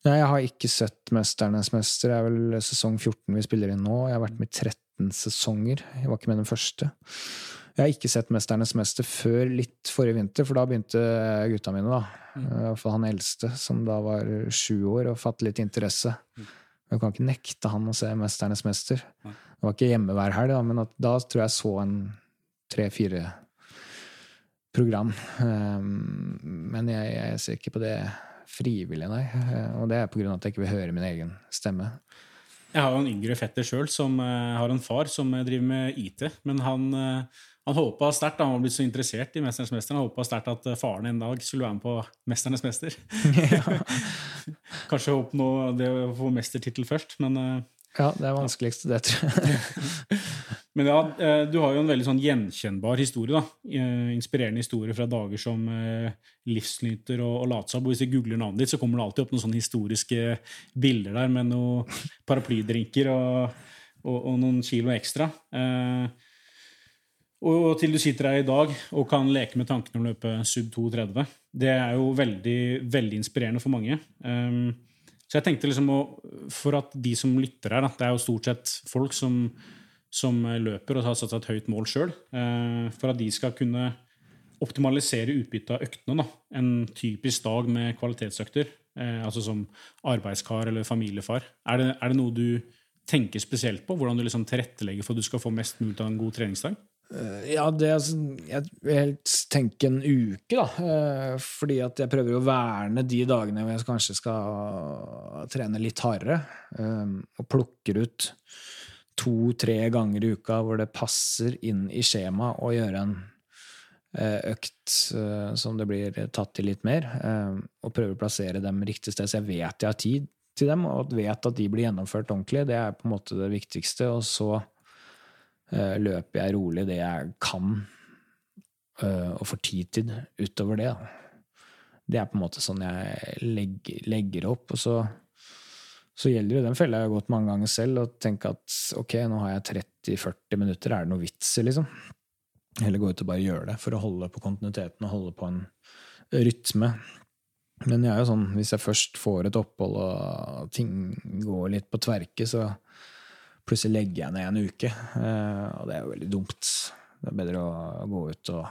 Nei, jeg har ikke sett 'Mesternes mester'. Det er vel sesong 14 vi spiller inn nå. Jeg har vært med i 13 sesonger. Jeg var ikke med den første. Jeg har ikke sett 'Mesternes mester' før litt forrige vinter, for da begynte gutta mine. da. Mm. Han eldste, som da var sju år, og fatt litt interesse. Mm. Jeg kan ikke nekte han å se 'Mesternes mester'. Det var ikke hjemme hver helg, men da tror jeg så en tre-fire program. Um, men jeg, jeg, ser ikke på det frivillig, nei. Eh, Og det er på grunn av at jeg ikke vil høre min egen stemme. Jeg har jo en yngre fetter sjøl som eh, har en far som eh, driver med IT. Men han, han håpa sterkt, han var blitt så interessert i 'Mesternes mester', han håpa sterkt at eh, faren en dag skulle være med på 'Mesternes mester'. [LAUGHS] [LAUGHS] Kanskje håpe nå det å få mestertittel først, men eh, Ja, det er vanskeligst, det, tror jeg. [LAUGHS] Men ja, eh, du har jo en veldig sånn gjenkjennbar historie. da. Inspirerende historie fra dager som livsnyter og, og latsabb. Og hvis du googler navnet ditt, så kommer det alltid opp noen sånne historiske bilder der med noen paraplydrinker og, og, og noen kilo ekstra. Eh, og til du sitter her i dag og kan leke med tankene om å løpe sub 2,30. Det er jo veldig, veldig inspirerende for mange. Um, så jeg tenkte liksom å, For at de som lytter her, da, det er jo stort sett folk som, som løper og har satt seg et høyt mål sjøl, for at de skal kunne optimalisere utbyttet av øktene. Da. En typisk dag med kvalitetsøkter, uh, altså som arbeidskar eller familiefar. Er det, er det noe du tenker spesielt på? Hvordan du liksom tilrettelegger for at du skal få mest mulig av en god treningsdag? Eh, Ja, det sånn- Jeg vil helt tenke en uke, da. Eh, Fordi at jeg prøver å verne de dagene hvor jeg kanskje skal trene litt hardere. eh, Og plukker ut to-tre ganger i uka hvor det passer inn i skjemaet å gjøre en eh, økt som det blir tatt i litt mer. eh, Og prøver å plassere dem riktig sted, så jeg vet jeg har tid til dem, og vet at de blir gjennomført ordentlig. Det er på en måte det viktigste. Og så løper jeg rolig det jeg kan, eh, og får tid utover det. Det er på en måte sånn jeg legger, legger opp. Og så, så gjelder det den fella jeg har gått mange ganger selv, og tenke at ok, nå har jeg 30-40 minutter, er det noe vits i, liksom? Heller gå ut og bare gjøre det, for å holde på kontinuiteten og holde på en rytme. Men jeg er jo sånn, hvis jeg først får et opphold og ting går litt på tverke, så plutselig legger jeg ned en uke. Eh, og det er jo veldig dumt. Det er bedre å gå ut og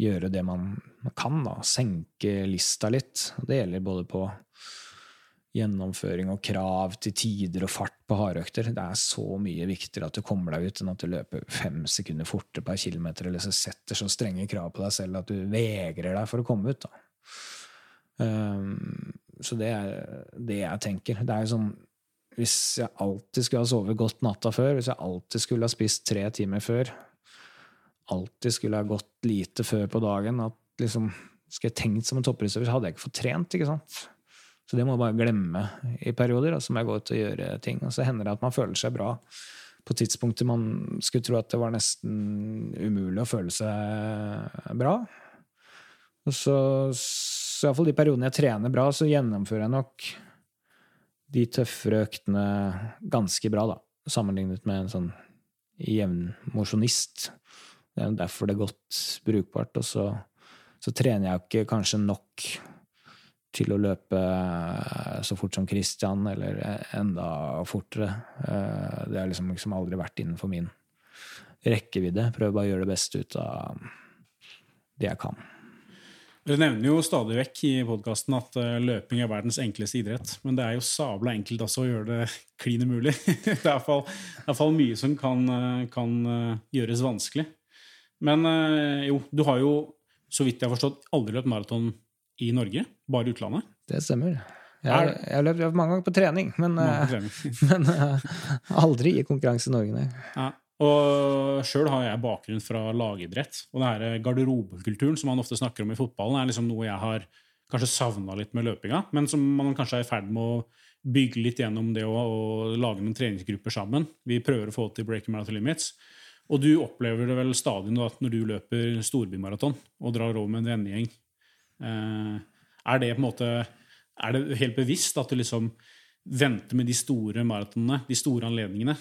gjøre det man kan, da. Senke lista litt. Det gjelder både på gjennomføring og krav til tider og fart på hardøkter. Det er så mye viktigere at du kommer deg ut, enn at du løper fem sekunder fortere per kilometer, eller så setter så strenge krav på deg selv at du vegrer deg for å komme ut. da. Um, så det er det jeg tenker. Det er jo sånn Hvis jeg alltid skulle ha sovet godt natta før, hvis jeg alltid skulle ha spist tre timer før, alltid skulle ha gått lite før på dagen at liksom, Skulle jeg tenkt som en toppidrettsutøver, hadde jeg ikke fått trent. ikke sant? Så det må jeg bare glemme i perioder. Så må jeg gå ut og gjøre ting. Og så hender det at man føler seg bra på tidspunkter man skulle tro at det var nesten umulig å føle seg bra. Og så, så iallfall de periodene jeg trener bra, så gjennomfører jeg nok de tøffere øktene ganske bra, da. Sammenlignet med en sånn jevn mosjonist. Det er derfor det er godt brukbart. Og så, så trener jeg ikke kanskje nok til å løpe så fort som Christian, eller enda fortere. Eh, Det har liksom, liksom aldri vært innenfor min rekkevidde. Prøver bare å gjøre det beste ut av det jeg kan. Dere nevner jo stadig vekk i podkasten at eh, løping er verdens enkleste idrett. Men det er jo sabla enkelt også å gjøre det [LAUGHS] klin umulig. [LAUGHS] det er iallfall mye som kan, eh, kan eh, gjøres vanskelig. Men jo, du har jo, så vidt jeg har forstått, aldri løpt maraton i Norge, bare i utlandet. Det stemmer. Jeg har, jeg har løpt mange ganger på trening, men, trening. [LAUGHS] men aldri i konkurranse i Norge, nei. Ja. Og sjøl har jeg bakgrunn fra lagidrett. Og det her garderobekulturen som man ofte snakker om i fotballen, er liksom noe jeg har kanskje savna litt med løpinga, men som man kanskje er i ferd med å bygge litt gjennom det å, å lage noen treningsgrupper sammen. Vi prøver å få til Breaking Marathon Limits. Og du opplever det vel stadig nå at når du løper storbymaraton og drar over med en vennegjeng, eh, er det på en måte Er det helt bevisst at du liksom venter med de store maratonene, de store anledningene?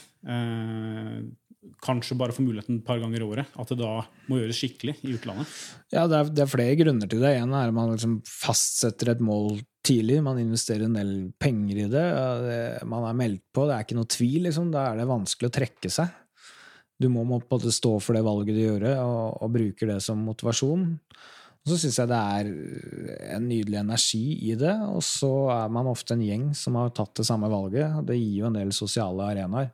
Kanskje bare får muligheten et par ganger i året. At det da må gjøres skikkelig i utlandet. Ja, det er, det er flere grunner til det. En er at man liksom fastsetter et mål tidlig. Man investerer en del penger i det. Man er meldt på. Det er ikke noe tvil, liksom. Da er det vanskelig å trekke seg. Du må på en måte stå for det valget du gjør, og, og bruker det som motivasjon. Og så syns jeg det er en nydelig energi i det. Og så er man ofte en gjeng som har tatt det samme valget. Det gir jo en del sosiale arenaer.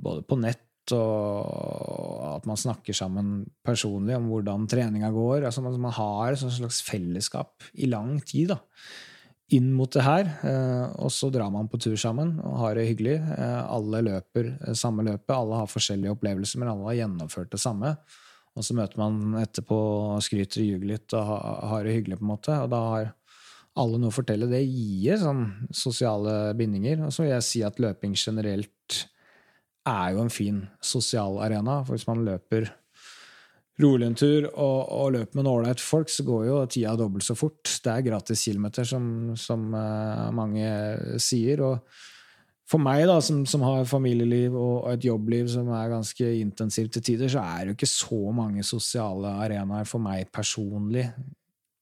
Både på nett og at man snakker sammen personlig om hvordan treninga går. Altså man, man har et slags fellesskap i lang tid. da. inn mot det her, eh, og så drar man på tur sammen og har det hyggelig. Eh, alle løper eh, samme løpet, alle har forskjellige opplevelser, men alle har gjennomført det samme. Og så møter man etterpå og skryter og ljuger litt og har det hyggelig, på en måte. Og da har alle noe å fortelle. Det gir sånn sosiale bindinger. Og så vil jeg si at løping generelt er jo en fin sosial arena. For hvis man løper rolig en tur og, og løper med ålreit folk, så går jo tida dobbelt så fort. Det er gratis kilometer, som, som uh, mange sier. og for meg, da, som, som, har familieliv og et jobbliv som er ganske intensivt til tider, så er det jo ikke så mange sosiale arenaer for meg personlig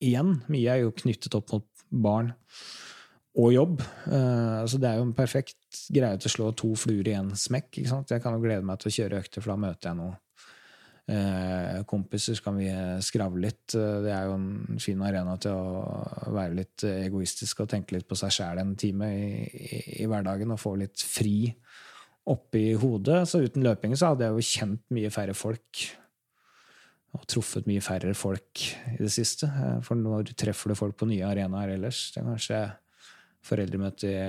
igjen. Mye er jo knyttet opp mot barn og jobb. Uh, så det er jo en perfekt greie til å slå to fluer i én smekk. Jeg kan jo glede meg til å kjøre økter, for da møter jeg noen uh, kompiser, så kan vi skravle litt. Det er jo en fin arena til å være litt egoistisk og tenke litt på seg sjæl en time i, i, i, hverdagen og få litt fri oppi hodet. Så uten løpingen så hadde jeg jo kjent mye færre folk og truffet mye færre folk i det siste. For når treffer du folk på nye arenaer ellers? Det er kanskje foreldremøte i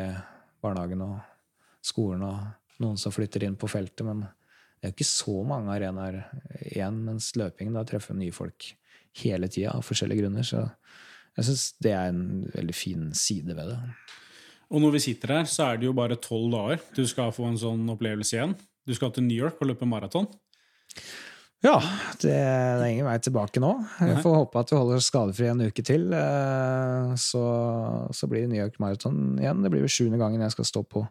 barnehagen og skolen og noen som flytter inn på feltet, men det er jo ikke så mange arenaer igjen. Mens løpingen, da treffer nye folk hele tida av forskjellige grunner. Så jeg syns det er en veldig fin side ved det. Og når vi sitter her, så er det jo bare tolv dager du skal få en sånn opplevelse igjen. Du skal til New York og løpe maraton. Ja, det, er ingen vei tilbake nå. Jeg får håpe at vi holder oss skadefri en uke til. Eh, så, så blir det New York Marathon igjen. Det blir vel sjuende gangen jeg skal stå på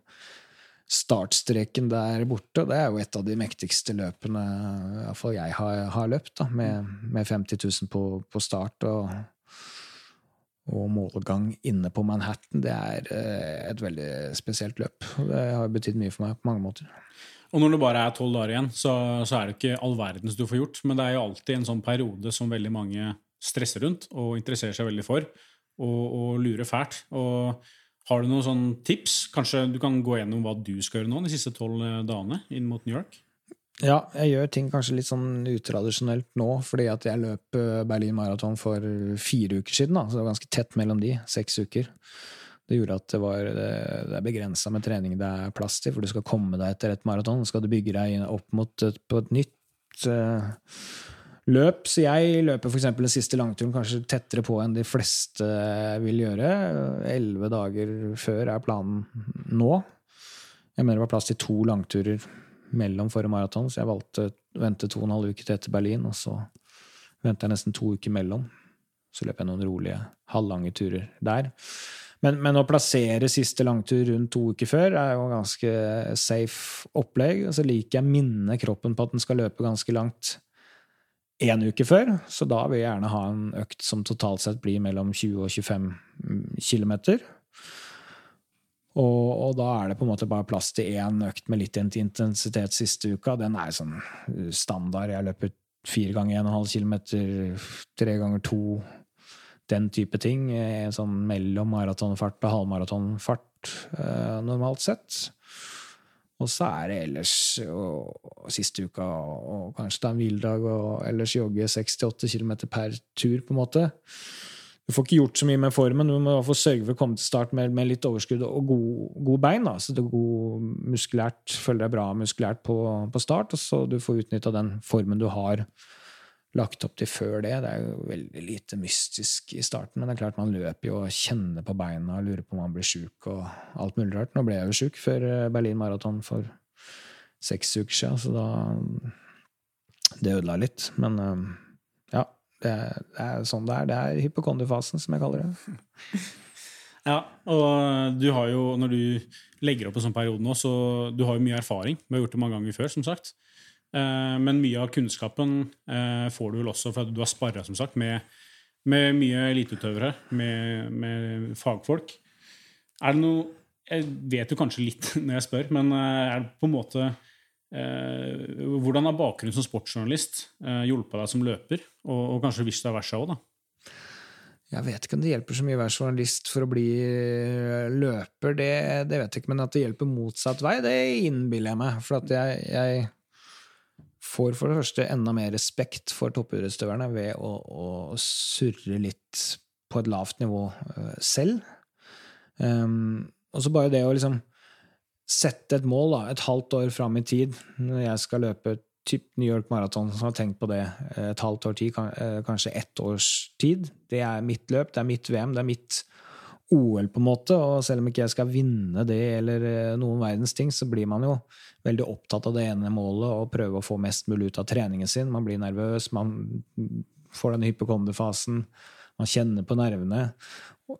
startstreken der borte. Det er jo et av de mektigste løpene iallfall jeg har, har løpt, da, med, med, 50 000 på, på start. og og målgang inne på Manhattan, det er eh, et veldig spesielt løp. Det har betydd mye for meg på mange måter. Og når det bare er tolv dager igjen, så, så, er det ikke all verdens du får gjort. Men det er jo alltid en sånn periode som veldig mange stresser rundt og interesserer seg veldig for, og, og lurer fælt. Og har du noen sånn tips? Kanskje du kan gå gjennom hva du skal gjøre nå de siste tolv eh, dagene inn mot New York? Ja, jeg gjør ting kanskje litt sånn utradisjonelt nå, fordi at jeg løp eh, Berlin Marathon for fire uker siden. Da, så det var ganske tett mellom de. Seks uker. Det gjorde at det, var, det er begrensa med trening det er plass til, for du skal komme deg etter et maraton. Skal du bygge deg opp mot et, på et nytt uh, løp. Så jeg løper f.eks. den siste langturen kanskje tettere på enn de fleste vil gjøre. Elleve dager før er planen nå. Jeg mener det var plass til to langturer mellom forrige maraton, så jeg valgte å vente to og en halv uke til etter Berlin, og så venter jeg nesten to uker mellom. Så løper jeg noen rolige halvlange turer der. Men, men, å plassere siste langtur rundt to uker før er jo ganske safe opplegg. Og så liker jeg minne kroppen på at den skal løpe ganske langt én uke før. Så da vil jeg gjerne ha en økt som totalt sett blir mellom 20 og 25 km. Og, og, da er det på en måte bare plass til én økt med litt intensitet siste uka. Den er sånn standard. Jeg løper fire ganger 1,5 km, tre ganger to den type ting. Sånn mellom maratonfart og halvmaratonfart eh, normalt sett. Og så er det ellers og, siste uka og kanskje det er en hviledag og ellers jogge 6-8 km per tur, på en måte. Du får ikke gjort så mye med formen, du må få sørge for å komme til start med, med litt overskudd og god, god bein. Da. Så du god muskulært, føler deg bra muskulært på, på start, og så du får utnytta den formen du har lagt opp til før det. Det er jo veldig lite mystisk i starten, men det er klart man løper jo og kjenner på beina og lurer på om man blir sjuk og alt mulig rart. Nå ble jeg jo sjuk før eh, Berlin Marathon for seks uker siden, så da Det ødela litt. Men eh, ja, det er, det er sånn det er. Det er hypokondifasen, som jeg kaller det. [LAUGHS] Ja, og du har jo, når du legger opp en sånn periode nå, så du har jo mye erfaring. Vi har gjort det mange ganger før, som sagt. Eh, men mye av kunnskapen eh, får du vel også fordi du har sparra med, med, mye eliteutøvere, med, med, fagfolk. Er det noe Jeg vet jo kanskje litt [LAUGHS] når jeg spør, men eh, er det på en måte Hvordan har bakgrunnen som sportsjournalist hjulpet deg som løper, og, og kanskje vice versa òg, da? Jeg vet ikke om det hjelper så mye å være journalist for å bli løper, det, det vet jeg ikke, men at det hjelper motsatt vei, det innbiller jeg meg. For at jeg, jeg får for det første enda mer respekt for toppidrettsutøverne ved å, å, surre litt på et lavt nivå uh, selv. Um, og så bare det å liksom sette et mål da, et halvt år fram i tid, når jeg skal løpe typ New York Marathon, som har tenkt på det et halvt år tid, kanskje ett års tid. Det er mitt løp, det er mitt VM, det er mitt OL, på en måte. Og selv om ikke jeg skal vinne det eller eh, noen verdens ting, så blir man jo veldig opptatt av det ene målet og prøve å få mest mulig ut av treningen sin. Man blir nervøs, man får den hypokonderfasen, man kjenner på nervene.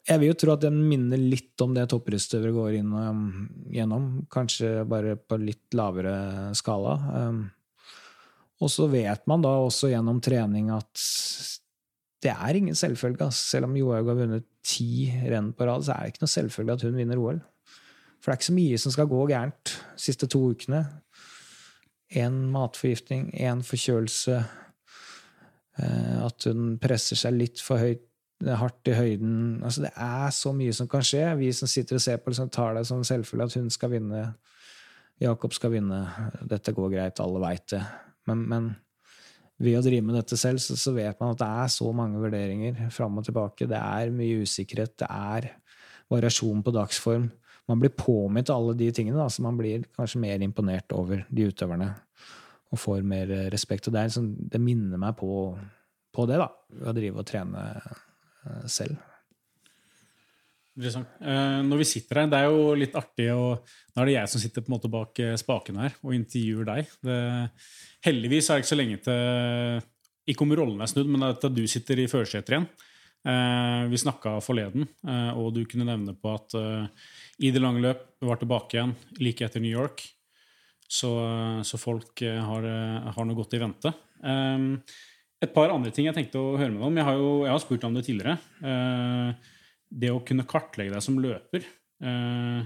Jeg vil jo tro at den minner litt om det topprystøvere går inn um, gjennom, kanskje bare på litt lavere skala. Um, og så vet man da også gjennom trening at det er ingen selvfølge. Selv om Johaug har vunnet ti renn på rad, så er det ikke noe selvfølge at hun vinner OL. For det er ikke så mye som skal gå gærent de siste to ukene. Én matforgiftning, én forkjølelse, eh, at hun presser seg litt for høyt, hardt i høyden altså Det er så mye som kan skje. Vi som sitter og ser på, liksom, tar det som selvfølgelig at hun skal vinne. Jakob skal vinne. Dette går greit, alle veit det. Men, men ved å drive med dette selv, så, så, vet man at det er så mange vurderinger fram og tilbake. Det er mye usikkerhet, det er variasjon på dagsform. Man blir påminnet alle de tingene, da, så man blir kanskje mer imponert over de utøverne. Og får mer respekt. Og det, liksom, det minner meg på, på det, da, å drive og trene eh, selv. Eh, når vi sitter her, det er jo litt artig, å nå er det jeg som sitter på en måte bak eh, spaken her og intervjuer deg. Det, heldigvis er det ikke så lenge til Ikke om rollen er snudd, men at du sitter i førersetet igjen. Eh, vi snakka forleden, og du kunne nevne på at i det lange løp var tilbake igjen like etter New York. Så, så folk har, har, noe godt i vente. et par andre ting jeg tenkte å høre med deg om. Jeg har jo jeg har spurt om det tidligere det å kunne kartlegge deg som løper eh,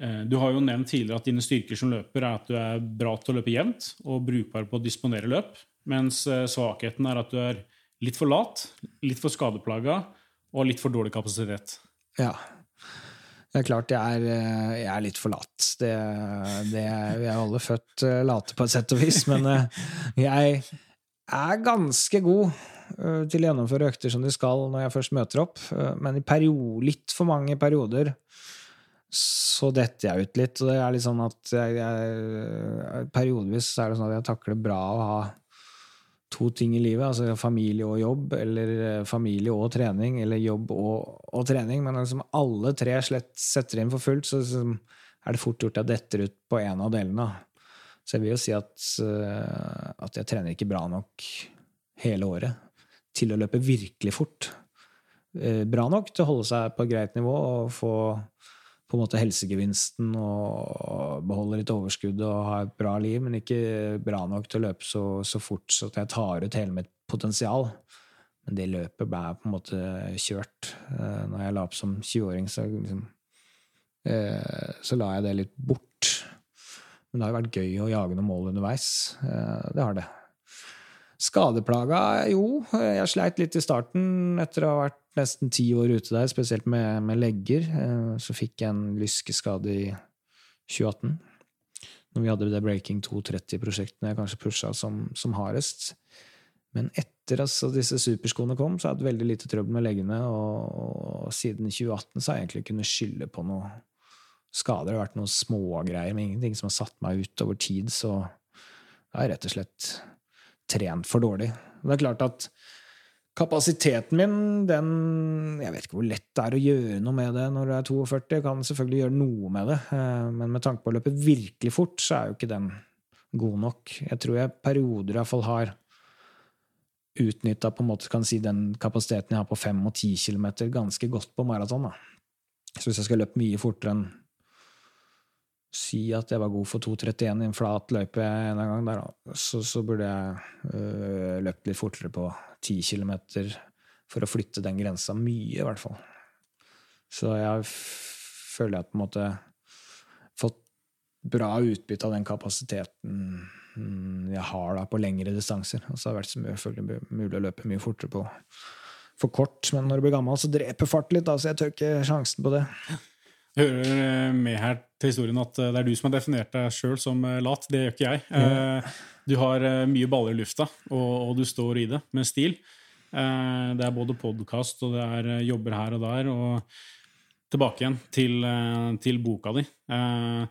eh, Du har jo nevnt tidligere at dine styrker som løper er at du er bra til å løpe jevnt og brukbar på å disponere løp, mens eh, svakheten er at du er litt for lat, litt for skadeplaga og litt for dårlig kapasitet. Ja. Det er klart jeg er, jeg er litt for lat. Det, det, vi er alle født late på et sett og vis, men jeg er ganske god til å gjennomføre økter som de skal når jeg først møter opp, eh, men i period, litt for mange perioder så detter jeg ut litt. Og det er litt sånn at jeg, jeg, periodevis er det sånn at jeg takler bra å ha to ting i livet, altså familie og jobb, eller eh, familie og trening, eller jobb og, og trening, men liksom alle tre slett setter inn for fullt, så liksom, er det fort gjort at jeg detter ut på en av delene. Så jeg vil jo si at, at jeg trener ikke bra nok hele året til å løpe virkelig fort. Eh, bra nok til å holde seg på et greit nivå og få på en måte helsegevinsten og beholde litt overskudd og ha et bra liv, men ikke bra nok til å løpe så, så fort så at jeg tar ut hele mitt potensial. Men det løpet ble på en måte kjørt. Eh, når jeg la opp som 20-åring, så, liksom, eh, så la jeg det litt bort. Men det har jo vært gøy å jage noen mål underveis. Det har det. Skadeplaga, jo. Jeg sleit litt i starten etter å ha vært nesten ti år ute der, spesielt med, med legger. Eh, så fikk jeg en lyskeskade i 2018. Når vi hadde det Breaking 230-prosjektene jeg kanskje pusha som, som hardest. Men etter at altså, disse superskoene kom, så hadde jeg veldig lite trøbbel med leggene. Og, og, siden 2018 så har jeg egentlig kunnet skylde på noe skader. Det har vært noen smågreier, men ingenting som har satt meg ut over tid. Så det har rett og slett trent for dårlig. Det er klart at kapasiteten min, den Jeg vet ikke hvor lett det er å gjøre noe med det når du er 42. Jeg kan selvfølgelig gjøre noe med det, eh, men med tanke på å løpe virkelig fort, så er jo ikke den god nok. Jeg tror jeg perioder iallfall har utnytta si, den kapasiteten jeg har på 5 og 10 km, ganske godt på maraton. Så hvis jeg skal løpe mye fortere enn si at jeg var god for 2,31 i en flat løype en gang, der, så, så, burde jeg øh, løpt litt fortere på 10 km for å flytte den grensa mye, i hvert fall. Så jeg føler jeg på en måte fått bra utbytte av den kapasiteten mm, jeg har da på lengre distanser. Og så har det vært selvfølgelig mulig å løpe mye fortere på for kort, men når du blir gammel, så dreper fart litt, da, så jeg tør ikke sjansen på det. Hører eh, med her til historien at eh, det er du som har definert deg sjøl som eh, lat. Det gjør ikke jeg. Ja. Du har mye baller i lufta, og, du står i det med stil. Det er både podkast og det er jobber her og der. og tilbake igjen til, til boka di. Er,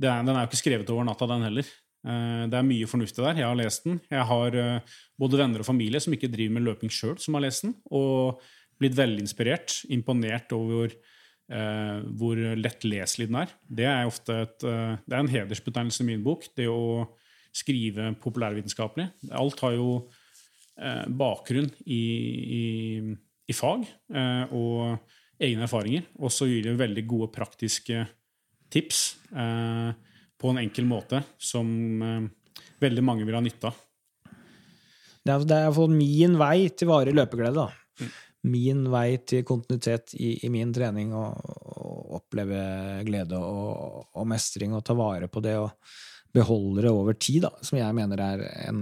den er jo ikke skrevet over natta, den heller. Det er mye fornuftig der. Jeg har lest den. Jeg har både venner og familie som ikke driver med løping sjøl, som har lest den, og blitt veldig inspirert, imponert over eh, hvor lettleselig den er. Det er ofte et, eh, det er en hedersbetegnelse i min bok, det å skrive populærvitenskapelig. Alt har jo eh, bakgrunn i, i, i fag eh, og egne erfaringer. Og så gir det veldig gode praktiske tips eh, på en enkel måte som eh, veldig mange vil ha nytte av. Det er, det er min vei til varig løpeglede. da. Min vei til kontinuitet i, i min trening og, og oppleve glede og, og mestring og ta vare på det og beholde det over tid, da, som jeg mener er en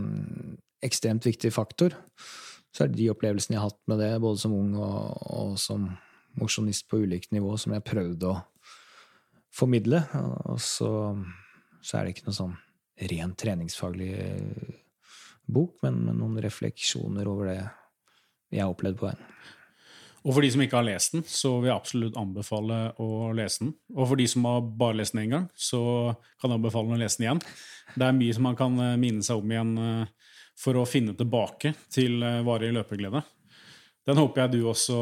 ekstremt viktig faktor. Så er det de opplevelsene jeg har hatt med det, både som ung og, og som mosjonist på ulikt nivå, som jeg prøvde å formidle. Og så, så er det ikke noe sånn rent treningsfaglig bok, men, men noen refleksjoner over det jeg har opplevd på veien. Og for de som ikke har lest den, så vil jeg absolutt anbefale å lese den. Og for de som har bare lest den én gang, så kan jeg anbefale å lese den igjen. Det er mye som man kan eh, minne seg om igjen eh, for å finne tilbake til eh, varig løpeglede. Den håper jeg du også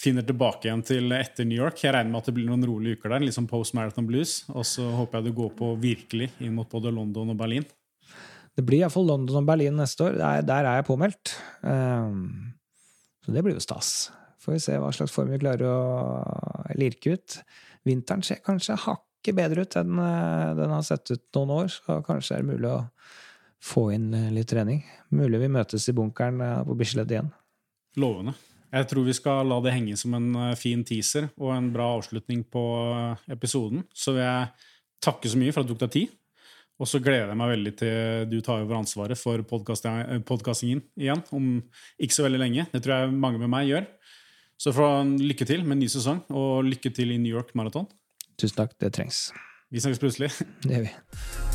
finner tilbake igjen til etter New York. Jeg regner med at det blir noen rolige uker der, litt som post marathon blues. Og så håper jeg du går på virkelig inn mot både London og Berlin. Det blir iallfall London og Berlin neste år. Der, der er jeg påmeldt. Um, så det blir jo stas. Får vi se hva slags form vi klarer å lirke ut. Vinteren ser kanskje hakket bedre ut enn eh, den har sett ut noen år, så kanskje er det mulig å få inn litt trening. Mulig vi møtes i bunkeren eh, på Bislett igjen. Lovende. Jeg tror vi skal la det henge som en eh, fin teaser og en bra avslutning på episoden. Så vil jeg takke så mye for at du tok deg tid. Og så gleder jeg meg veldig til du tar over ansvaret for podkastingen igjen om ikke så veldig lenge. Det tror jeg mange med meg gjør. Så lykke til med en ny sesong, og lykke til i New York Marathon. Tusen takk, det trengs. Vi snakkes plutselig. Det gjør vi.